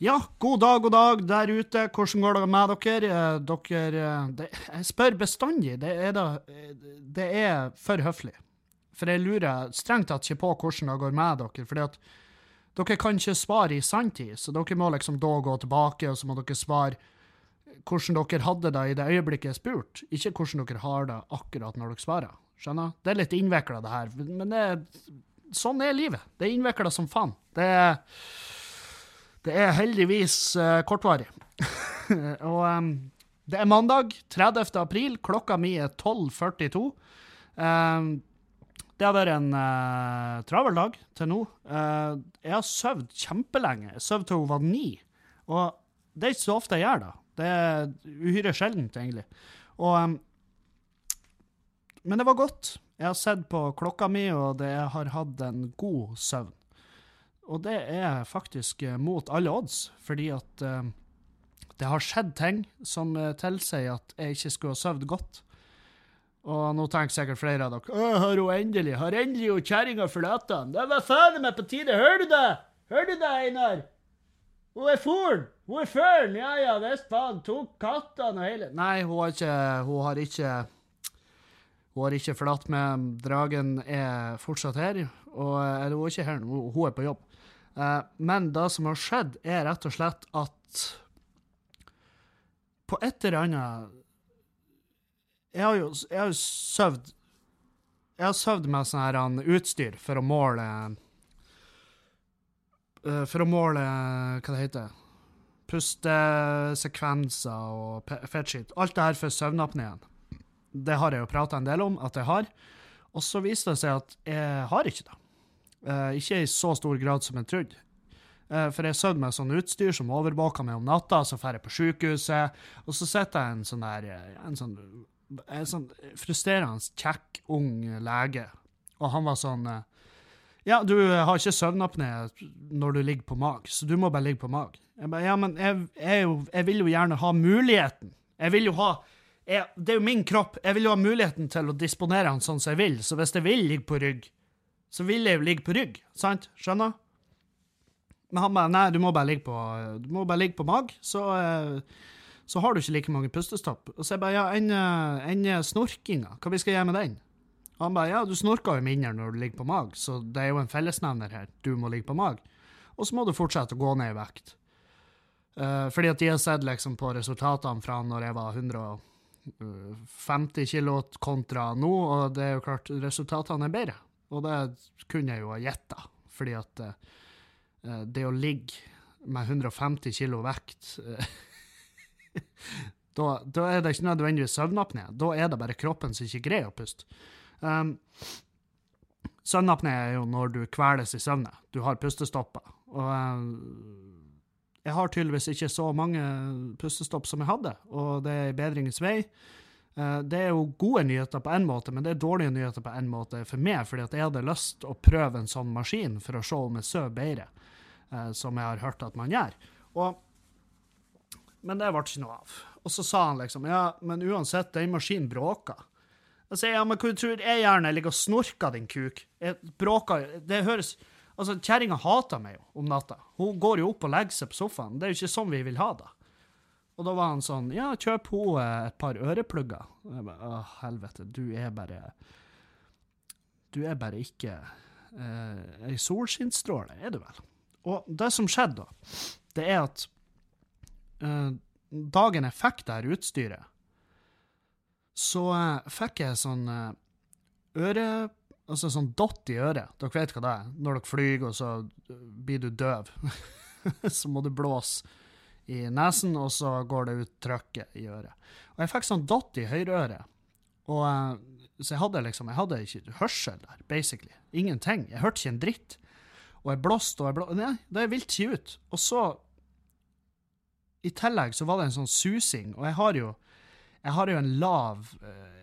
Ja, god dag, god dag der ute. Hvordan går det med dere? Eh, dere eh, det, Jeg spør bestandig. Det er, da, det er for høflig. For jeg lurer strengt tatt ikke på hvordan det går med dere. fordi at dere kan ikke svare i sanntid, så dere må liksom da gå tilbake, og så må dere svare hvordan dere hadde det i det øyeblikket jeg spurte, ikke hvordan dere har det akkurat når dere svarer. Skjønner? Det er litt innvikla, det her. Men det sånn er livet. Det er innvikla som faen. Det er det er heldigvis uh, kortvarig. og um, det er mandag 30. april. Klokka mi er 12.42. Um, det har vært en uh, travel dag til nå. Uh, jeg har sovet kjempelenge. Jeg sov til hun var ni. Og det er ikke så ofte jeg gjør det. Det er uhyre sjeldent, egentlig. Og, um, men det var godt. Jeg har sett på klokka mi, og det har hatt en god søvn. Og det er faktisk eh, mot alle odds, fordi at uh, det har skjedd ting som uh, tilsier at jeg ikke skulle ha sovet godt. Og nå tenker sikkert flere av dere Å, har hun endelig Har endelig hun kjerringa forlatt han? Det var faen meg på tide! Hører du det? Hører du det, Einar? Hun er foren! Hun er føren! Ja ja, visst faen. Tok kattene og hele Nei, hun har ikke Hun har ikke hun har ikke forlatt meg. Dragen er fortsatt her. Og, eller hun er ikke her nå, hun er på jobb. Uh, men det som har skjedd, er rett og slett at på et eller annet Jeg har jo, jeg søvd Jeg har søvd med sånn her utstyr for å måle uh, For å måle Hva det heter Pustesekvenser og fettskitt. Alt det her for søvnapneen. Det har jeg jo prata en del om at jeg har. Og så viste det seg at jeg har ikke det. Uh, ikke i så stor grad som jeg trodde. Uh, for jeg sover med sånn utstyr som overvåker meg om natta, så drar jeg på sykehuset, og så sitter jeg en sånn der eh, en sånn, en sånn frustrerende kjekk, ung lege, og han var sånn Ja, du har ikke søvnapné når du ligger på mag, så du må bare ligge på mag. Jeg bare, ja, men jeg, jeg, jeg vil jo gjerne ha muligheten. Jeg vil jo ha jeg, Det er jo min kropp. Jeg vil jo ha muligheten til å disponere den sånn som jeg vil. Så hvis jeg vil ligge på rygg, så vil jeg jo ligge på rygg, sant? Skjønner? Men han bare nei, du må bare ligge på, du må bare ligge på mag, så, eh, så har du ikke like mange pustestopp. Og så jeg bare ja, enn en snorkinga, hva vi skal gjøre med den? Og han bare ja, du snorker jo mindre når du ligger på mag, så det er jo en fellesnevner her, du må ligge på mag. Og så må du fortsette å gå ned i vekt. Uh, fordi at de har sett liksom på resultatene fra når jeg var 150 kilo kontra nå, og det er jo klart, resultatene er bedre. Og det kunne jeg jo ha gjetta, fordi at uh, det å ligge med 150 kilo vekt uh, da, da, er det ikke nødvendigvis søvnapné. Da er det bare kroppen som ikke greier å puste. Um, søvnapné er jo når du kveles i søvne. Du har pustestopper. Og uh, jeg har tydeligvis ikke så mange pustestopp som jeg hadde, og det er i bedringens vei. Eh, det er jo gode nyheter på én måte, men det er dårlige nyheter på én måte for meg, fordi at jeg hadde lyst å prøve en sånn maskin for å se om jeg sover bedre, eh, som jeg har hørt at man gjør. Og, men det ble ikke noe av. Og så sa han liksom ja, men uansett, den maskinen bråker. Jeg sier ja, men hva tror jeg gjerne ligger og snorker, din kuk? Jeg bråker Det høres Altså, kjerringa hater meg jo om natta. Hun går jo opp og legger seg på sofaen. Det er jo ikke sånn vi vil ha det. Og da var han sånn Ja, kjøp henne et par øreplugger. Og jeg bare Å, helvete, du er bare Du er bare ikke eh, ei solskinnsstråle, er du vel? Og det som skjedde, da, det er at eh, dagen jeg fikk det her utstyret, så eh, fikk jeg sånn eh, øre... Altså sånn dott i øret. Dere vet hva det er? Når dere flyr, og så blir du døv. så må du blåse i nesen, og så går det ut trykket i øret. Og jeg fikk sånn dott i høyreøret. Og, eh, så jeg hadde liksom, jeg hadde ikke hørsel der, basically. Ingenting. Jeg hørte ikke en dritt. Og jeg blåste og jeg blåste Nei, det vil ikke ut. Og så, i tillegg, så var det en sånn susing, og jeg har jo, jeg har jo en lav eh,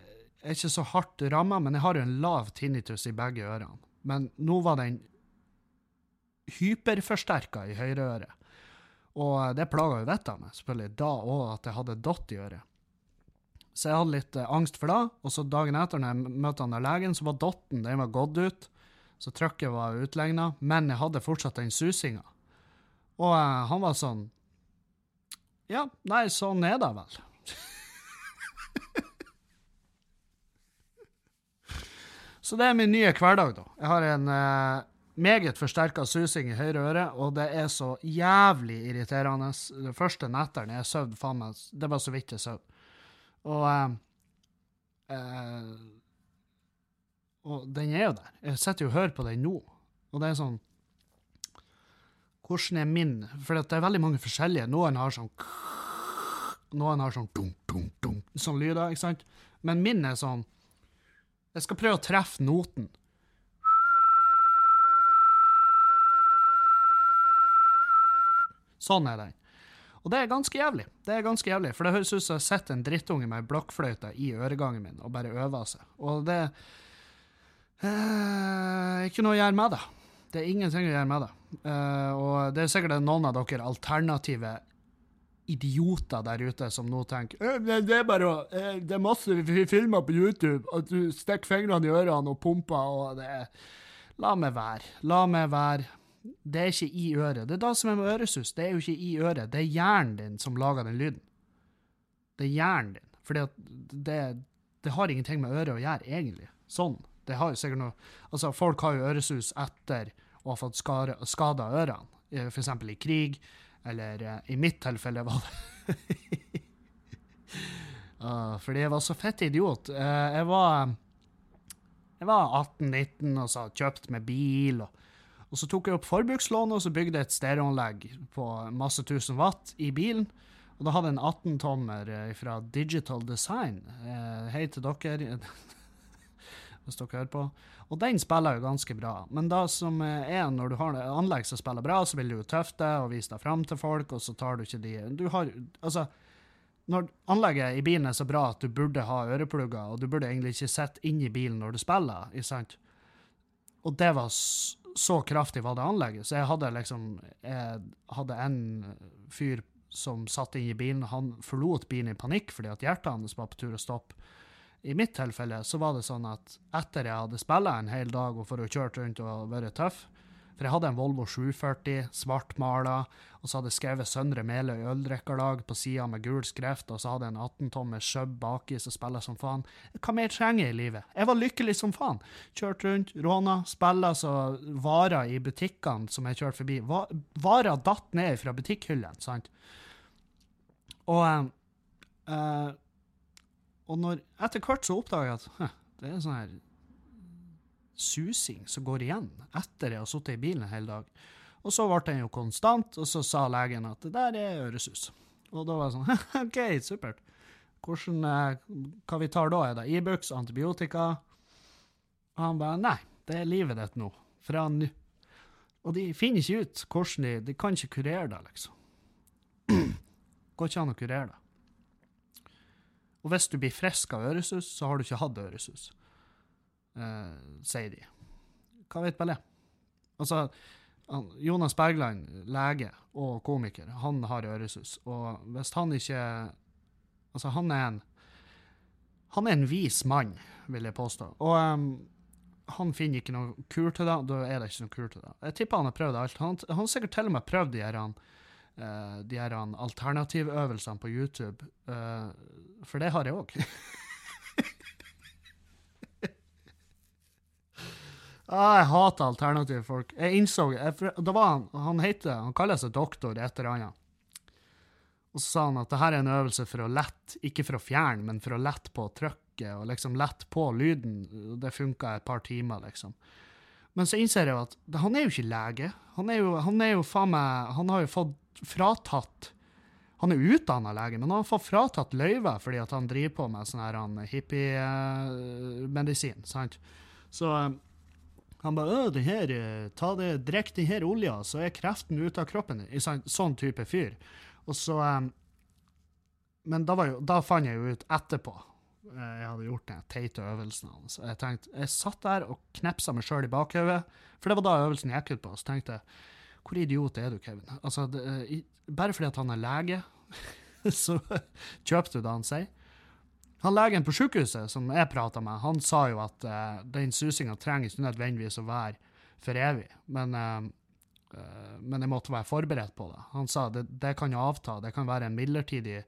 Jeg er ikke så hardt ramma, men jeg har jo en lav tinnitus i begge ørene. Men nå var den hyperforsterka i høyreøret. Og det plaga jo vettet meg, selvfølgelig, da òg, at jeg hadde dott i øret. Så jeg hadde litt eh, angst for det, og så dagen etter, når jeg møtte han der legen, så var dotten den var gått ut, så trykket var utligna, men jeg hadde fortsatt den susinga. Og eh, han var sånn Ja, nei, sånn er det vel. Så det er min nye hverdag, da. Jeg har en eh, meget forsterka susing i høyre øre, og det er så jævlig irriterende. Det første netteren jeg sov, faen meg, det var så vidt jeg sov. Og eh, eh, Og den er jo der. Jeg sitter jo og hører på den nå, og det er sånn Hvordan er min? For det er veldig mange forskjellige. Noen har sånn Noen har sånn dunk, dunk, dunk, sånn lyder, ikke sant? Men min er sånn Jeg skal prøve å treffe noten. Sånn er den. Og det er ganske jævlig. Det er ganske jævlig, For det høres ut som jeg sitter en drittunge med ei blokkfløyte i øregangen min og bare øver seg. Og det er ikke noe å gjøre med det. Det er ingenting å gjøre med det. Eh, og det er sikkert noen av dere alternative idioter der ute som nå tenker «Øh, det, er bare å eh, Det er masse filmer på YouTube, at du stikker fingrene i ørene og pumper, og det er La meg være. La meg være. Det er ikke i øret. Det er det som er med øresus. Det er jo ikke i øret. Det er hjernen din som lager den lyden. Det er hjernen din. For det, det har ingenting med øret å gjøre, egentlig. Sånn. Det har jo sikkert noe Altså, folk har jo øresus etter å ha fått skada ørene, eh, for eksempel i krig, eller eh, i mitt tilfelle var det uh, Fordi jeg var så fett idiot. Uh, jeg var var 18-19 og så kjøpt med bil. Og, og så tok jeg opp forbrukslånet og så bygde jeg et stereoanlegg på masse tusen watt i bilen. Og da hadde jeg en 18-tommer eh, fra Digital Design. Eh, hei til dere, hvis dere hører på. Og den spiller jo ganske bra. Men det som eh, er når du har anlegg som spiller bra, så vil du jo tøffe deg og vise deg fram til folk, og så tar du ikke de Du har Altså når anlegget i bilen er så bra at du burde ha øreplugger, og du burde egentlig ikke sitte inni bilen når du spiller, ikke sant? Og det var så kraftig var det anlegget, så jeg hadde liksom Jeg hadde en fyr som satt inn i bilen, han forlot bilen i panikk fordi at hjertet hans var på tur å stoppe. I mitt tilfelle så var det sånn at etter jeg hadde spilt en hel dag og for å kjørt rundt og vært tøff, for jeg hadde en Volvo 740, svartmala, og så hadde jeg skrevet Søndre Meløy øldrikkerlag på sida med gul skrift, og så hadde jeg en 18-tommer Shub baki som spiller som faen. Hva mer trenger jeg i livet? Jeg var lykkelig som faen. Kjørt rundt, råna, spilla så varer i butikkene som jeg kjørte forbi. Va- Varer datt ned fra butikkhyllene, sant? Og eh, Og når etter hvert så oppdaga jeg at det er sånn her susing som går igjen etter jeg har sittet i bilen en hel dag. Og så ble den jo konstant, og så sa legen at det der er øresus. Og da var jeg sånn OK, supert. Hvordan, eh, hva vi tar da? Er det Ibux, antibiotika? Og han bare nei, det er livet ditt nå. Fra nå. Og de finner ikke ut hvordan de De kan ikke kurere det, liksom. Går ikke an å kurere det. Og hvis du blir frisk av øresus, så har du ikke hatt øresus eh, sier de. Hva vet vel det Altså, han, Jonas Bergland, lege og komiker, han har øresus. Og hvis han ikke Altså, han er en Han er en vis mann, vil jeg påstå. Og um, han finner ikke noe kur til det, da er det ikke noe kur til det. Jeg tipper han har prøvd alt. Han, har sikkert til og med prøvd de her, han, eh, de her alternativøvelsene på YouTube, uh, for det har jeg òg. Ah, jeg hater alternative folk. Jeg innså jeg, da var han, han heter, han kaller seg doktor et eller annet. Og så sa han at det her er en øvelse for å lette, ikke for å fjerne, men for å lette på trykket, og liksom lette på lyden. Det funka et par timer, liksom. Men så innser jeg jo at han er jo ikke lege. Han er jo, han er jo faen meg Han har jo fått fratatt Han er utdanna lege, men han har fått fratatt løyve fordi at han driver på med sånn her hippie-medisin, sant. Så eh, han bare det her, eh, ta det, Drikk den her olja, så er kreften ute av kroppen din. Sånn, sånn type fyr. Og så um, Men da, jo, da fant jeg jo ut etterpå eh, jeg hadde gjort den teite øvelsen hans. Jeg tenkte, jeg satt der og knepsa meg sjøl i bakhodet, for det var da øvelsen gikk ut på. Så tenkte jeg hvor idiot er du, Kevin? Altså, det, eh, bare fordi at han er lege, så kjøper du det han sier. Han legen på sykehuset som jeg prata med, han sa jo at uh, den susinga trenger ikke nødvendigvis å være for evig. Men uh, uh, men jeg måtte være forberedt på det. Han sa det, det kan avta, det kan være en midlertidig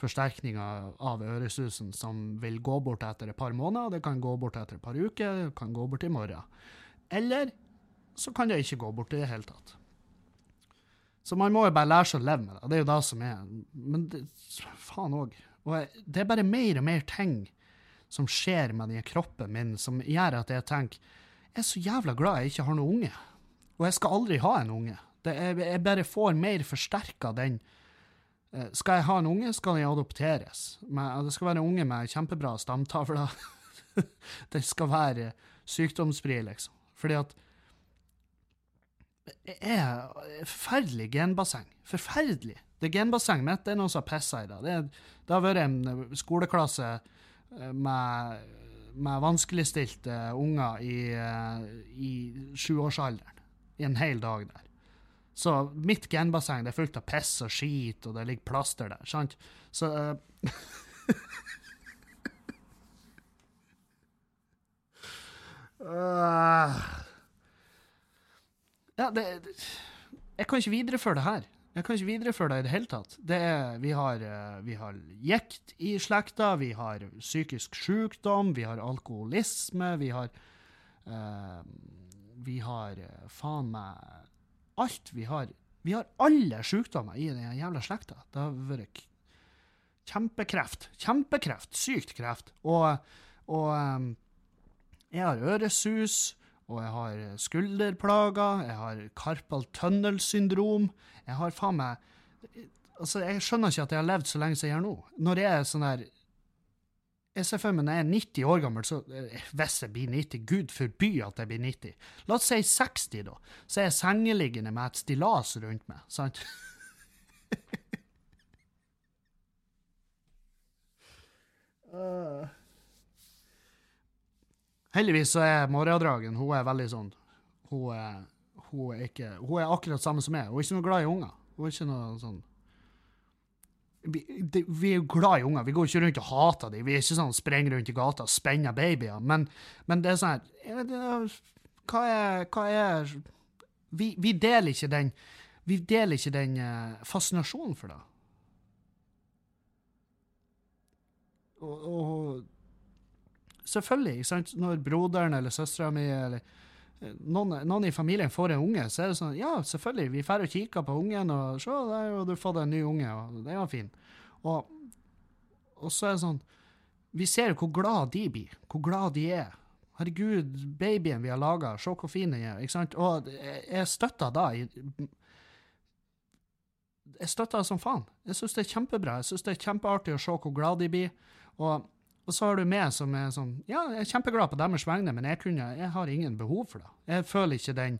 forsterkning av øresusen som vil gå bort etter et par måneder, det kan gå bort etter et par uker, det kan gå bort i morgen. Eller så kan det ikke gå bort i det hele tatt. Så man må jo bare lære seg å leve med det. Det er jo det som er Men det, faen òg. Og det er bare mer og mer ting som skjer med den kroppen min, som gjør at jeg tenker Jeg er så jævla glad jeg ikke har noen unge. Og jeg skal aldri ha en unge. Er, jeg bare får mer forsterka den eh, Skal jeg ha en unge, skal den adopteres. Men det skal være unge med kjempebra stamtavler. den skal være sykdomsfri, liksom. Fordi at det er forferdelig genbasseng. Forferdelig. Det genbassenget mitt det er noen som har pissa i det. Det, det har vært en skoleklasse eh, med, med vanskeligstilte unger i, eh, i sjuårsalderen. I en hel dag der. Så mitt genbasseng det er fullt av piss og skit, og det ligger plaster der. sant? Så uh, uh, Ja, det, det Jeg kan ikke videreføre det her. Jeg kan ikke videreføre det i det hele tatt. Det er, vi har, uh, vi har jekt i slekta, vi har psykisk sykdom, vi har alkoholisme, vi har Vi har faen meg alt vi har. Vi har alle sykdommer i den jævla slekta. Det har vært kjempekreft. Kjempekreft. Sykt kreft. Og, og um, jeg har øresus, og jeg har skulderplager, jeg har carpal tunnel-syndrom. Jeg har faen meg Altså, jeg skjønner ikke at jeg har levd så lenge som jeg gjør nå. Når jeg er sånn der jeg ser for meg når jeg er 90 år gammel, så eh, hvis jeg blir 90, gud forby at jeg blir 90. La oss si 60, da. Så er jeg sengeliggende med et stillas rundt meg, sant? uh. Heldigvis så er morgendragen hun er veldig sånn Hun er, hun er ikke Hun er akkurat samme som meg. Hun er ikke noe glad i unger. Hun er ikke noe sånn vi, det, vi, er jo glad i unger. Vi går ikke rundt og hater dem. Vi er ikke sånn sprenger rundt i gata og spenner babyer. Men, men det er sånn her Hva er, hva er vi, vi, deler ikke den Vi deler ikke den uh, fascinasjonen for det. Og, og selvfølgelig, ikke sant, når broderen eller søstera mi eller noen, noen, i familien får en unge, så er det sånn Ja, selvfølgelig, vi drar og kikker på ungen, og se, der har du fått en ny unge, og det var fin. Og, og så er det sånn Vi ser hvor glad de blir, hvor glad de er. Herregud, babyen vi har laga, se hvor fin den er. ikke sant? Og jeg støtter da Jeg støtter som faen. Jeg syns det er kjempebra. Jeg syns det er kjempeartig å se hvor glad de blir. Og og så har du meg som er sånn Ja, jeg er kjempeglad på deres vegne, men jeg, kunne, jeg har ingen behov for det. Jeg føler ikke den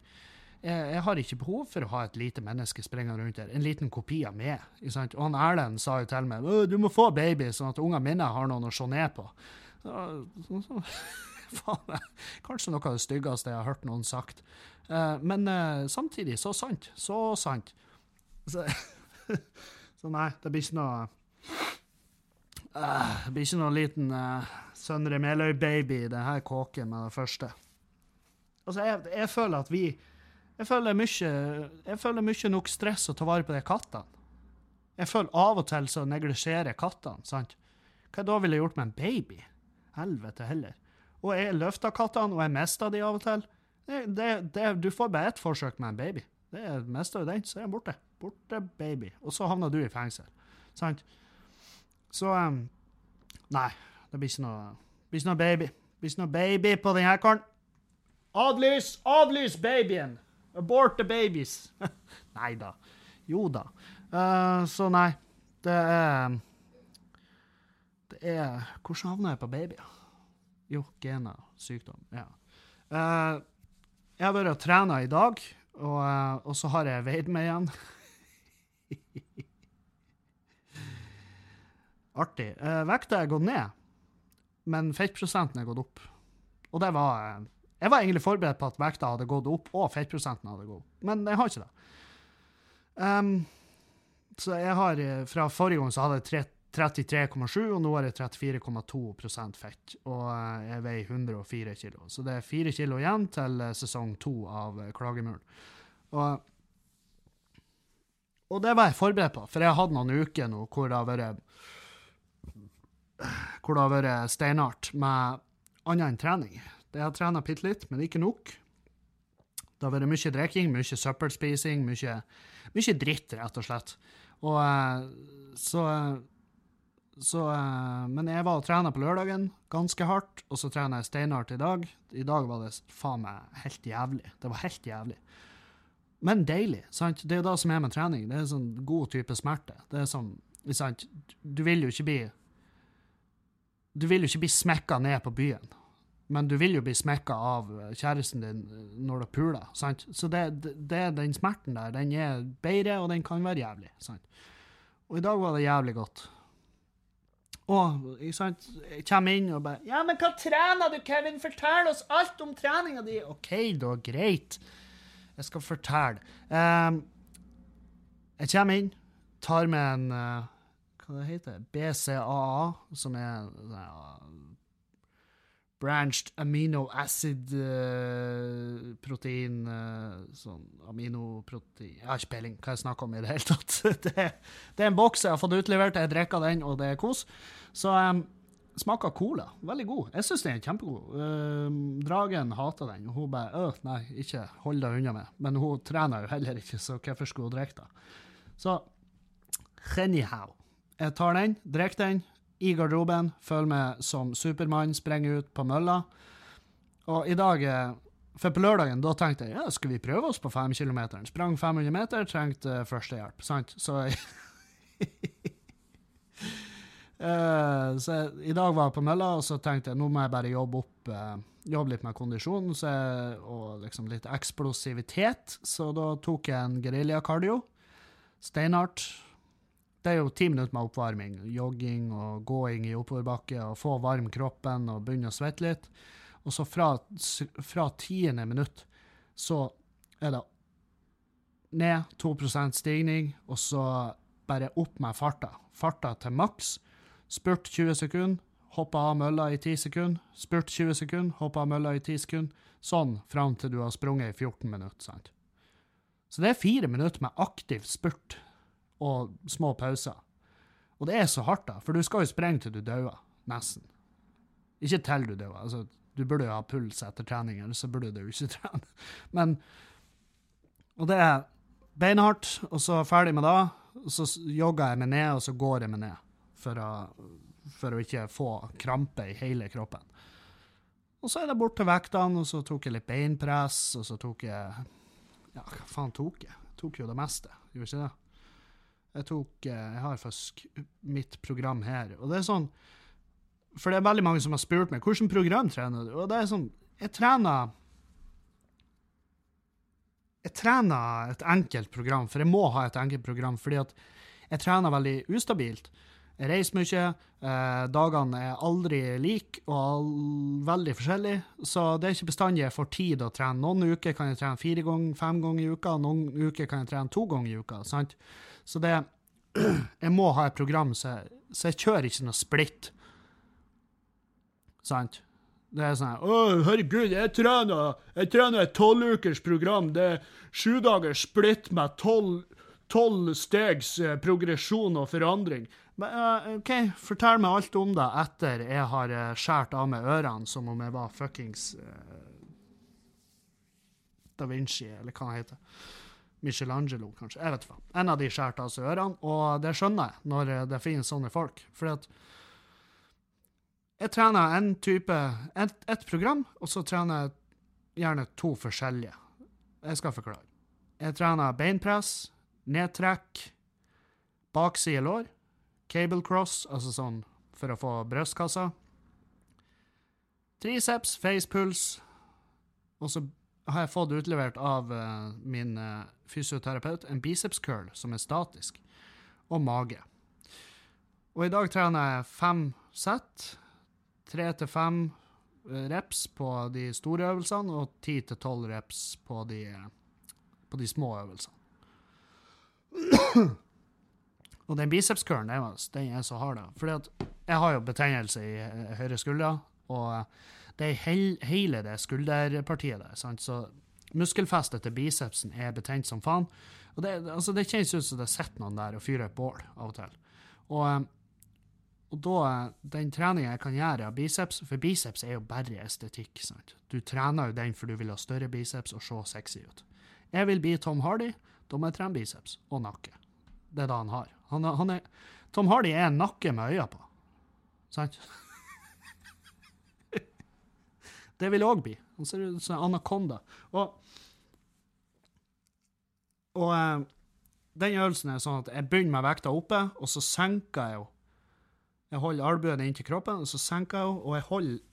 jeg, jeg, har ikke behov for å ha et lite menneske springende rundt der. En liten kopi av meg. Og han Erlend sa jo til meg du må få baby, sånn at ungene mine har noen å se ned på. Så, så, faen, kanskje noe av det styggeste jeg har hørt noen sagt. Uh, men uh, samtidig så sant. Så sant. Så, så nei, det blir ikke noe Uh, det blir ikke noen liten uh, Søndre Meløy-baby i denne kåken med det første. Altså, jeg, jeg, føler at vi Jeg føler mye Jeg føler mye nok stress å ta vare på de kattene. Jeg føler av og til så neglisjerer kattene, sant? Hva da ville jeg gjort med en baby? Helvete heller. Og jeg løfta kattene, og jeg mista de av og til. Det, det, det, du får bare ett forsøk med en baby. Det er Mister du den, så er den borte. Borte, baby. Og så havner du i fengsel. Sant? Så um, Nei, det blir ikke noe, blir ikke noe baby. Det blir ikke noe baby på denne karen. Adlys! Adlys babyen! Abort the babies! nei da. Jo da. Uh, så nei, det er Det er Hvordan havna jeg på babyer? Jo, gener, sykdom. Ja. Uh, jeg har vært og trena i dag, og, uh, og så har jeg veid meg igjen. Artig. Eh, vekta er gått ned, men fettprosenten er gått opp. Og det var eh, Jeg var egentlig forberedt på at vekta hadde gått opp, og fettprosenten hadde gått opp, men jeg har ikke det. Um, så jeg har eh, Fra forrige gang så hadde jeg 33,7, og nå har jeg 34,2% fett. Og jeg veier 104 kilo. Så det er fire kilo igjen til sesong to av Klagemuren. Og og det var jeg forberedt på, for jeg har hatt noen uker nå hvor det har vært hvor det har vært steinart med annet enn trening. Jeg har trena bitte litt, men ikke nok. Det har vært mye drikking, mye søppelspising, mye, mye dritt, rett og slett. Og eh, så så, eh, men jeg var og trena på lørdagen ganske hardt, og så trener jeg steinhardt i dag. I dag var det faen meg helt jævlig. Det var helt jævlig. Men deilig. sant? Det er jo det som er med trening. Det er en sånn god type smerte. Det er sånn, sant? Du vil jo ikke bli Du vil jo ikke bli smekka ned på byen, men du vil jo bli smekka av kjæresten din når du puler. sant? Så det, det, den smerten der. Den er bedre, og den kan være jævlig. sant? Og i dag var det jævlig godt. Og ikke sant, jeg kommer inn og bare 'Ja, men hva trener du, Kevin? Fortell oss alt om treninga di.' OK, da, greit. Jeg skal fortelle. Um, jeg kommer inn, tar med en uh, det heter BCAA, som er uh, branched amino acid-protein uh, Sånn aminoprotein Jeg har ikke peiling hva jeg snakker om i det hele tatt. det, det, er en boks jeg har fått utlevert, jeg drikker den, og det er kos. Så um, smaker cola. Veldig god. Jeg syns den er kjempegod. Uh, dragen hater den, og hun bare øh, nei, ikke hold deg unna med. Men hun trener jo heller ikke, så hvorfor skulle hun drikke det? Så anyhow. Jeg tar den, drikker den, i garderoben, føler meg som Supermann, sprenger ut på mølla. Og i dag eh, For på lørdagen da tenkte jeg ja, skal vi prøve oss på fem kilometer. Sprang 500 meter, trengte førstehjelp. Sant? Så Uh, så I dag var jeg på mølla, og så tenkte jeg nå må jeg bare jobbe opp uh, jobbe litt med kondisjon og liksom litt eksplosivitet. Så da tok jeg en geriljakardio. Steinhardt. Det er jo ti minutter med oppvarming. Jogging og gåing i oppoverbakke og få varm kroppen og begynne å svette litt. Og så fra, fra tiende minutt så er det ned 2 stigning, og så bare opp med farta. Farta til maks. Spurt 20 sekunder, hoppa av mølla i 10 sekunder. Spurt 20 sekunder, hoppa av mølla i 10 sekunder. Sånn fram til du har sprunget i 14 minutter. sant? Så det er fire minutter med aktiv spurt og små pauser. Og det er så hardt, da, for du skal jo sprenge til du dauer. Nesten. Ikke til du dauer. Altså, du burde jo ha puls etter trening, eller så burde du ikke trene. Men Og det er beinhardt, og så ferdig med det. Og så jogger jeg meg ned, og så går jeg meg ned. For å, for å ikke få krampe i hele kroppen. Og så er det bort til vektene, og så tok jeg litt beinpress, og så tok jeg Ja, hva faen tok jeg? Tok jo det meste, gjorde ikke det? Jeg tok eh, Jeg har faktisk mitt program her, og det er sånn For det er veldig mange som har spurt meg hvilket program trener du, og det er sånn Jeg trener Jeg trener et enkelt program, for jeg må ha et enkelt program, fordi at jeg trener veldig ustabilt. Jeg reiser mye. Eh, dagene er aldri like og veldig forskjellige, så det er ikke bestandig jeg får tid å trene. Noen uker kan jeg trene fire ganger, fem ganger i uka, noen uker kan jeg trene to ganger i uka. sant? Så det Jeg må ha et program, så jeg, så jeg kjører ikke noe splitt. Sant? Det er sånn Å, herregud, jeg trener, jeg trener et tolvukers program. Det er sju dagers splitt med tolv stegs eh, progresjon og forandring. Men, uh, OK, fortell meg alt om det etter jeg har uh, skåret av meg ørene som om jeg var fuckings uh, Da Vinci, eller hva det heter. Michelangelo, kanskje. Jeg vet ikke. En av de skjærte av seg ørene, og det skjønner jeg når det finnes sånne folk. Fordi at jeg trener en type, et, et program, og så trener jeg gjerne to forskjellige. Jeg skal forklare. Jeg trener beinpress, nedtrekk, bakside lår, cable cross, altså sånn for å få brystkassa, triceps, facepuls, og så har jeg fått utlevert av uh, min uh, fysioterapeut en biceps curl som er statisk, og mage. Og i dag trener jeg fem sett. Tre til fem eh, reps på de store øvelsene og ti til tolv reps på de, på de små øvelsene. og den biceps curlen, den er så hard, da. Fordi at jeg har jo betennelse i høyre skulder, og det er hele det skulderpartiet der. Sant? Så muskelfestet til bicepsen er betent som faen. Og det, altså, det kjennes ut som det sitter noen der og fyrer et bål av og til. Og, eh, og da, den treninga jeg kan gjøre av biceps For biceps er jo bare estetikk. sant? Du trener jo den for du vil ha større biceps og se sexy ut. Jeg vil bli Tom Hardy, da må jeg trene biceps og nakke. Det er det han har. Han, han er, Tom Hardy er en nakke med øyne på. Sant? Det vil jeg òg bli. Han ser ut som en anakonda. Og, og eh, den øvelsen er sånn at jeg begynner med vekta oppe, og så senker jeg henne. Jeg holder albuen inntil kroppen, og så senker jeg henne, og jeg holder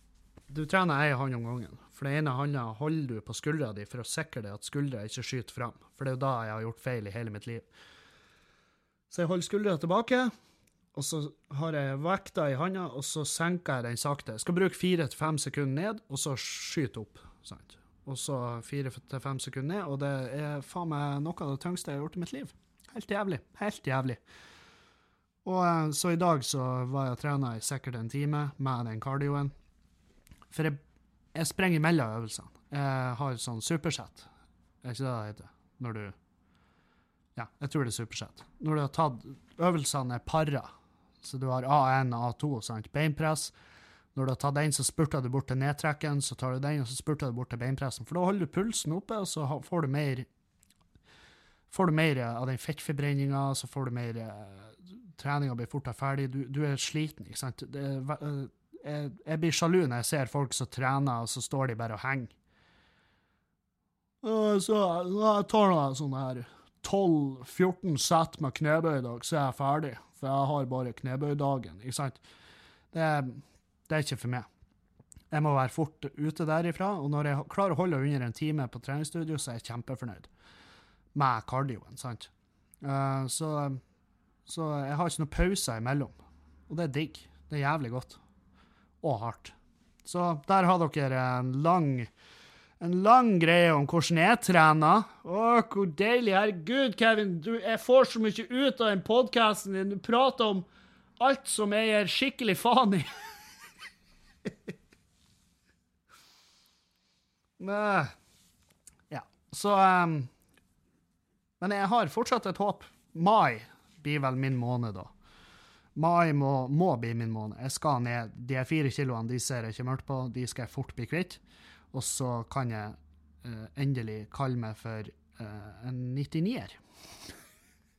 Du trener ei hånd om gangen. For den ene hånda holder du på skuldra di for å sikre deg at skuldra ikke skyter fram. For det er jo da jeg har gjort feil i hele mitt liv. Så jeg holder skuldra tilbake, og så har jeg vekta i handa, og så senker jeg den sakte. Jeg skal bruke fire til fem sekunder ned, og så skyte opp. sant? Og så fire til fem sekunder ned, og det er faen meg noe av det tyngste jeg har gjort i mitt liv. Helt jævlig. Helt jævlig. Og eh, så i dag så var jeg og trena i sikkert en time med den kardioen. For jeg, jeg sprenger mellom øvelsene. Jeg har sånn supersett. Er ikke det det heter? Når du Ja, jeg tror det er supersett. Når du har tatt Øvelsene er para. Så du har A1 og A2, sant? Beinpress. Når du har tatt den, så spurter du bort til nedtrekken, så tar du den, og så spurter du bort til beinpressen. For da holder du pulsen oppe, og så får du mer Får du mer av den fettforbrenninga, så får du mer eh, Treninga blir fortere ferdig. Du, du er sliten, ikke sant. Det eh, jeg, jeg blir sjalu når jeg ser folk som trener, og så står de bare og henger. «Øh, Så jeg tar noe sånn her 12-14 sett med knebøy i dag, så er jeg ferdig. For jeg har bare knebøydagen, ikke sant. Det, det er ikke for meg. Jeg må være fort ute derifra, og når jeg klarer å holde under en time på treningsstudio, så er jeg kjempefornøyd med kardioen, sant. Uh, så, så jeg har ikke noen pauser imellom. Og det er digg. Det er jævlig godt. Og hardt. Så der har dere en lang en lang greie om hvordan jeg trener. Å, hvor deilig. Herregud, Kevin, du, jeg får så mye ut av den podkasten din. Du prater om alt som jeg gir skikkelig faen i. men, Ja, så um, Men jeg har fortsatt et håp. Mai blir vel min måned, da. Mai må, må bli min måned. Jeg skal ned. De fire kiloene de ser jeg ikke mørkt på, de skal jeg fort bli kvitt. Og så kan jeg uh, endelig kalle meg for uh, en 99-er.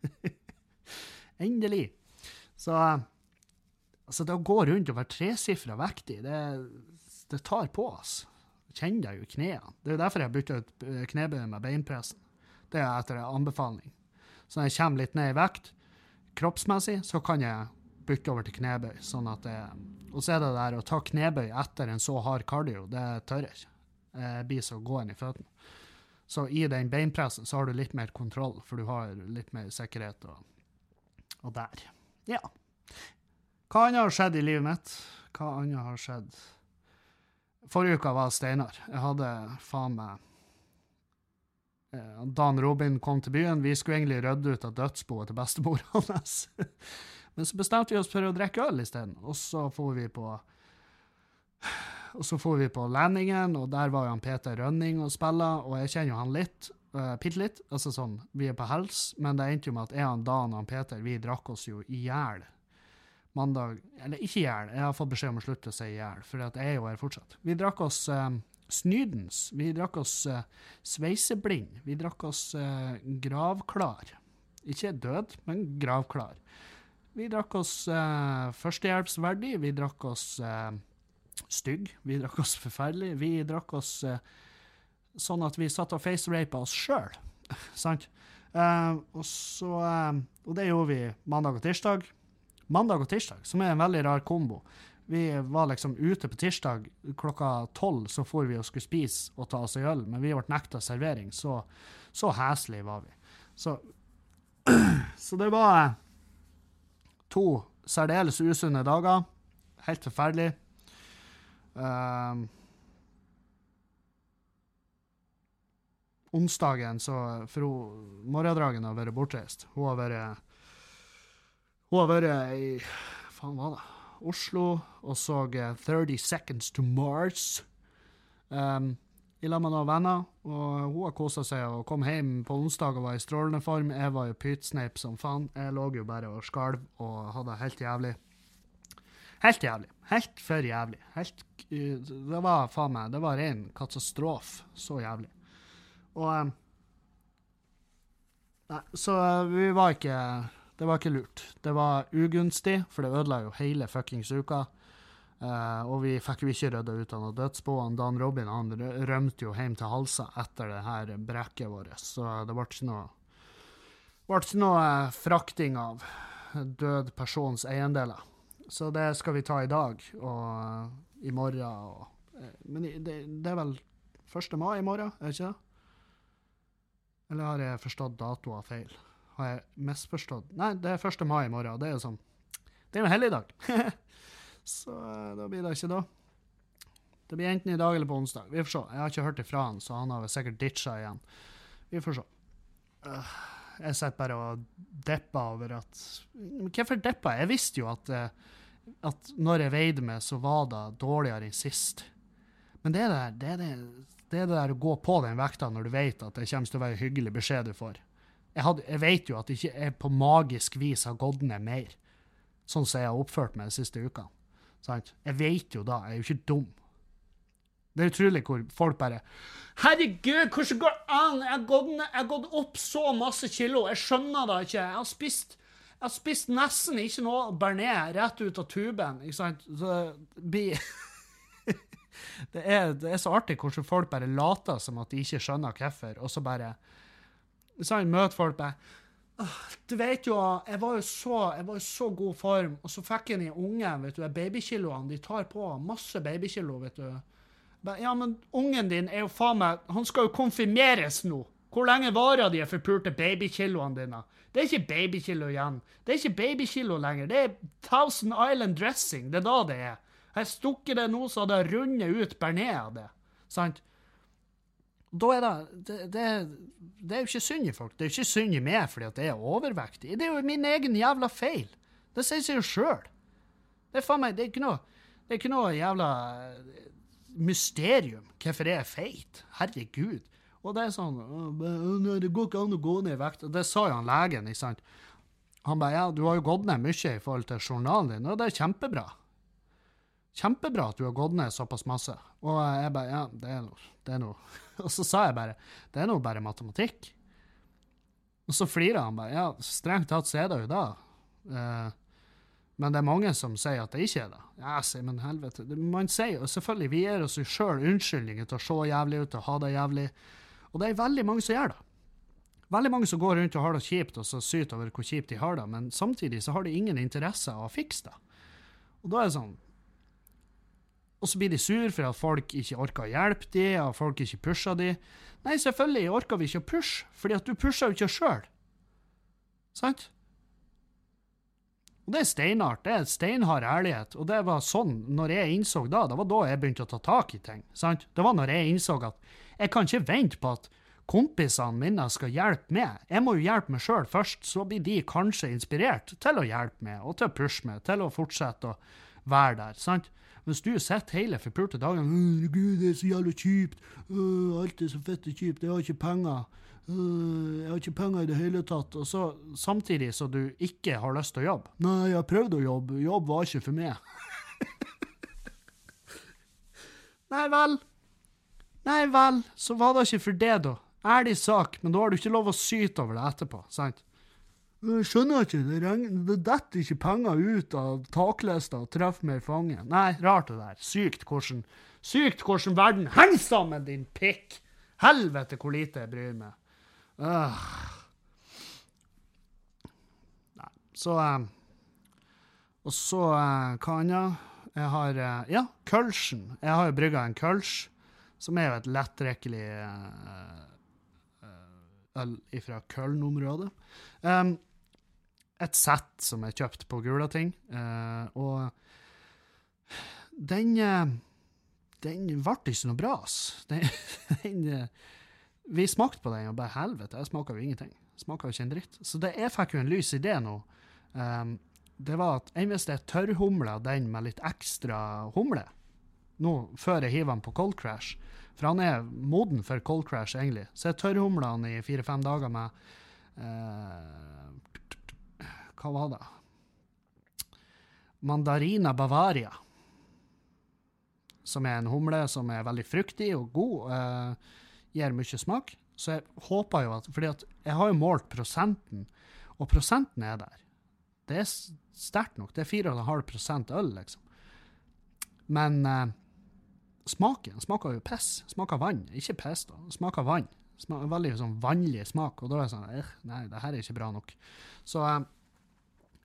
endelig. Så altså, det å gå rundt og være tresifra vektig, det, det tar på oss. Kjenner jeg jo i knærne. Det er derfor jeg bytta ut knebøy med beinpressen. Det er etter anbefaling. Så når jeg kommer litt ned i vekt, kroppsmessig, så kan jeg bytte over til knebøy. sånn at det, Og så er det der å ta knebøy etter en så hard kardio, det tør jeg ikke. Jeg blir så gående i føttene. Så i den beinpressen så har du litt mer kontroll, for du har litt mer sikkerhet og, og der. Ja. Hva annet har skjedd i livet mitt? Hva annet har skjedd? Forrige uka var Steinar. Jeg hadde faen meg eh, Dan Robin kom til byen. Vi skulle egentlig rydde ut av dødsboet til bestemor hans. Men så bestemte vi oss for å drikke øl isteden, og så for vi på og så for vi på landingen, og der var jo han Peter Rønning og spilla, og jeg kjenner jo han litt, uh, litt, altså sånn, vi er på hels, men det endte jo med at jeg, han Dan og han Peter, vi drakk oss jo i hjel mandag, eller ikke i hjel, jeg har fått beskjed om å slutte å si i hjel, for jeg er jo her fortsatt. Vi drakk oss um, snydens, vi drakk oss uh, sveiseblind, vi drakk oss uh, gravklar. Ikke død, men gravklar. Vi drakk oss uh, førstehjelpsverdig, vi drakk oss uh, stygg, vi drakk oss forferdelig, vi drakk oss uh, sånn at vi satt og facerapa oss sjøl, sant? Uh, og så Og det gjorde vi mandag og tirsdag. Mandag og tirsdag, som er en veldig rar kombo. Vi var liksom ute på tirsdag klokka tolv, så for vi og skulle spise og ta oss en øl, men vi ble nekta servering. Så, så heslige var vi. Så, så det var to særdeles usunne dager. Helt forferdelig. Um, onsdagen, så For hun, har vært bortreist. Hun har vært Hun har vært i Faen, hva da? Oslo og så eh, 30 Seconds to Mars. Um, i lag med noen venner, og hun har kosa seg og kom hjem på onsdag og var i strålende form. Jeg var jo pytsneip som faen. Jeg lå jo bare og skalv og hadde det helt jævlig. Helt jævlig. Helt for jævlig. Helt eh, Det var faen meg Det var ren katastrofe. Så jævlig. Og eh, Nei, så eh, vi var ikke Det var ikke lurt. Det var ugunstig, for det ødela jo hele fuckings uka. Uh, og vi fikk jo ikke rydda ut av noe dødsbo. Dan Robin han rømte jo hjem til Halsa etter det her brekket vårt, så det ble ikke noe ble ikke noe frakting av død persons eiendeler. Så det skal vi ta i dag og eh, i morgen. Og, eh, men det, det er vel 1. mai i morgen, er det ikke det? Eller har jeg forstått datoer feil? Har jeg misforstått? Nei, det er 1. mai i morgen. Det er jo sånn Det er jo helligdag. så eh, da blir det ikke da. Det blir enten i dag eller på onsdag. Vi får se. Jeg har ikke hørt ifra han, så han har sikkert ditcha igjen. Vi får se. Jeg sitter bare og depper over at Hvorfor deppa jeg? Jeg visste jo at, eh, at når jeg veide meg, så var det dårligere enn sist. Men det, der, det, er det, det er det der å gå på den vekta når du vet at det kommer til å være hyggelig beskjed du får. Jeg, had, jeg vet jo at ikke jeg på magisk vis har gått ned mer, sånn som jeg har oppført meg de siste ukene. Jeg vet jo da, jeg er jo ikke dum. Det er utrolig hvor folk bare Herregud, hvordan går det an? Jeg har gått opp så masse kilo. Jeg skjønner det ikke. Jeg har spist, jeg har spist nesten ikke noe bearnés rett ut av tuben. Ikke sant? Så det det, er, det er så artig hvordan folk bare later som at de ikke skjønner hvorfor, og så bare så jeg møter folk bare Du vet jo, jeg var jo så jeg var i så god form, og så fikk jeg den ungen, vet du, babykiloene. De tar på masse babykilo, vet du. Ja, men ungen din er jo faen meg Han skal jo konfirmeres nå. Hvor lenge varer de forpulte babykiloene dine? Det er ikke babykilo igjen. Det er ikke babykilo lenger. Det er Thousand Island dressing. Det er da det er. Jeg stukket det nå, så hadde jeg rundet ut bearnés av det. Sant? Da er det, det, det, det er jo ikke synd i folk. Det er jo ikke synd i meg fordi at jeg er overvektig. Det er jo min egen jævla feil. Det sier seg jo sjøl. Det er faen meg, det er ikke noe, det er ikke noe jævla eh, mysterium hvorfor jeg er feit. Herregud. Og det er sånn Det går ikke an å gå ned i vekt. Og det sa jo han legen, ikke sant. Han bare ja, du har jo gått ned mye i forhold til journalen din, og det er kjempebra. Kjempebra at du har gått ned såpass masse. Og jeg bare ja, det er noe, det. Og så sa jeg bare det er nå bare matematikk. Og så flirer han bare ja, strengt tatt så er det jo da. Eh, men det er mange som sier at det ikke er det. Ja, sier, men helvete. Man sier jo selvfølgelig, vi gir oss sjøl unnskyldninger til å se jævlig ut og ha det jævlig. Og det er veldig mange som gjør det. Veldig mange som går rundt og har det kjipt og så syter over hvor kjipt de har det, men samtidig så har de ingen interesse av å fikse det. Og da er det sånn Og så blir de sur for at folk ikke orker å hjelpe de, og folk ikke pusher de. Nei, selvfølgelig orker vi ikke å pushe, fordi at du pusher jo ikke sjøl. Sant? Og det er steinart. Det er steinhard ærlighet. Og det var sånn, når jeg innså da, det var da jeg begynte å ta tak i ting. Sant? Det var når jeg innså at jeg kan ikke vente på at kompisene mine skal hjelpe meg. Jeg må jo hjelpe meg sjøl først, så blir de kanskje inspirert til å hjelpe meg, og til å pushe meg, til å fortsette å være der. sant? Hvis du sitter hele forpulte dagen Gud, det er så jævlig kjipt. Uh, alt er så fette kjipt. Jeg har ikke penger. Uh, jeg har ikke penger i det hele tatt. Og så samtidig så du ikke har lyst til å jobbe. Nei, jeg har prøvd å jobbe. Jobb var ikke for meg. Nei vel. Nei vel, så var det ikke for det, da. Ærlig sak, men da har du ikke lov å syte over det etterpå, sant? Jeg skjønner ikke, det, regner, det detter ikke penger ut av taklista og treffer meg i fanget. Nei, rart det der. Sykt hvordan Sykt hvordan verden henger sammen, din pikk! Helvete hvor lite jeg bryr meg. Øh. Nei, så eh, Og så eh, hva annet? Jeg har eh, Ja, kølsjen. Jeg har jo brygga en køls, som er jo et lettdrikkelig eh, eh, øl fra Køln-området. Um, et sett som er kjøpt på Gulating, Uh, og den uh, Den ble ikke noe bra, ass. Den, den, eh, vi smakte på den, og bare helvete, jeg smaker jo ingenting. Smaker jo ikke en dritt. Så det, jeg fikk jo en lys idé nå. Um, det var at enn hvis det er tørrhumle den med litt ekstra humle nå, før jeg hiver han på cold crash For han er moden for cold crash, egentlig. Så jeg tørrhumla han i fire-fem dager med eh, Hva var det? Mandarina Bavaria. Som er en humle som er veldig fruktig og god. Eh, gir mye smak. Så jeg håper jo at fordi at jeg har jo målt prosenten, og prosenten er der. Det er sterkt nok. Det er 4,5% øl, liksom. Men eh, smaken smaker jo piss. Smaker vann. Ikke piss, da. Smaker vann. Smaker veldig sånn vannlig smak. Og da er det sånn eh, Nei, det her er ikke bra nok. Så eh,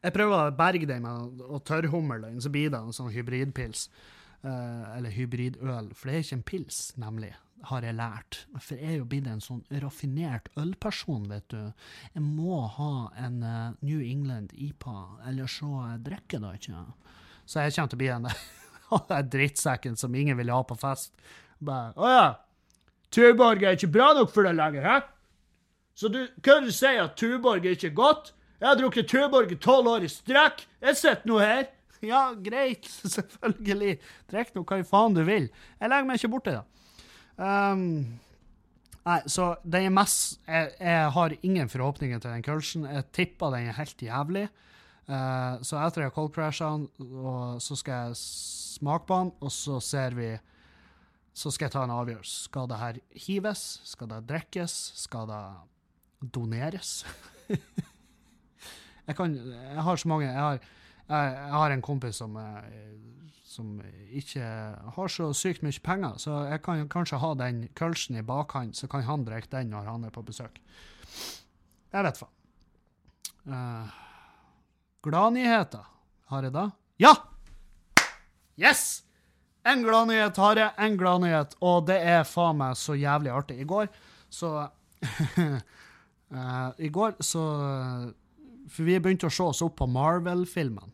jeg prøver å berge den med å tørrhumle den, så blir det en sånn hybridpils. Eh, eller hybridøl. For det er ikke en pils, nemlig har jeg lært. For jeg er jo blitt en sånn raffinert ølperson, vet du. Jeg må ha en New England IPA, ellers så drikker jeg da ikke. Så jeg kommer til å bli den drittsekken som ingen vil ha på fest. Bare, Å ja, Tuborg er ikke bra nok for deg lenger, hæ? Så du, kan du si at Tuborg er ikke godt? Jeg har drukket Tuborg i tolv år i strekk. Jeg sitter nå her. Ja, greit, selvfølgelig. Drikk nå hva faen du vil. Jeg legger meg ikke borti det. Um, nei, så den er mest jeg, jeg, har ingen forhåpninger til den kølsen. Jeg tipper den er helt jævlig. Uh, så etter jeg har cold-crasha den, så skal jeg smake på den, og så ser vi Så skal jeg ta en avgjørelse. Skal det her hives? Skal det drikkes? Skal det doneres? jeg kan Jeg har så mange Jeg har, jeg, jeg har en kompis som uh, som ikke har så sykt mye penger, så jeg kan kanskje ha den kølsen i bakhånd, så kan han drikke den når han er på besøk. Jeg vet faen. Uh, Gladnyheter, har jeg da? Ja! Yes! En gladnyhet har jeg, en gladnyhet, og det er faen meg så jævlig artig. I går så uh, I går så For vi begynte å se oss opp på Marvel-filmene.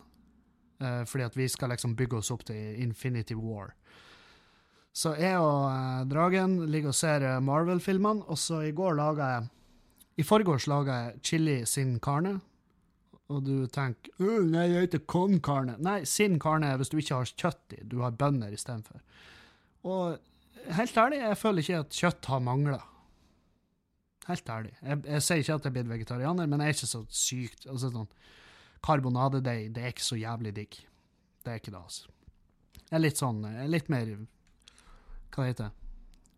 Uh, fordi at vi skal liksom bygge oss opp til Infinity War. Så jeg og uh, Dragen ligger og ser Marvel-filmene, og så i går laga jeg I forgårs laga jeg chili sin carne. Og du tenker uh, nei, jeg heter con carne. Nei, sin carne er hvis du ikke har kjøtt i. Du har bønner istedenfor. Og helt ærlig, jeg føler ikke at kjøtt har mangla. Helt ærlig. Jeg, jeg, sier ikke at jeg er blitt vegetarianer, men jeg er ikke så sykt. altså sånn karbonadedeig, det er ikke så jævlig digg. Det er ikke det, altså. Jeg er litt sånn jeg er Litt mer Hva det heter det?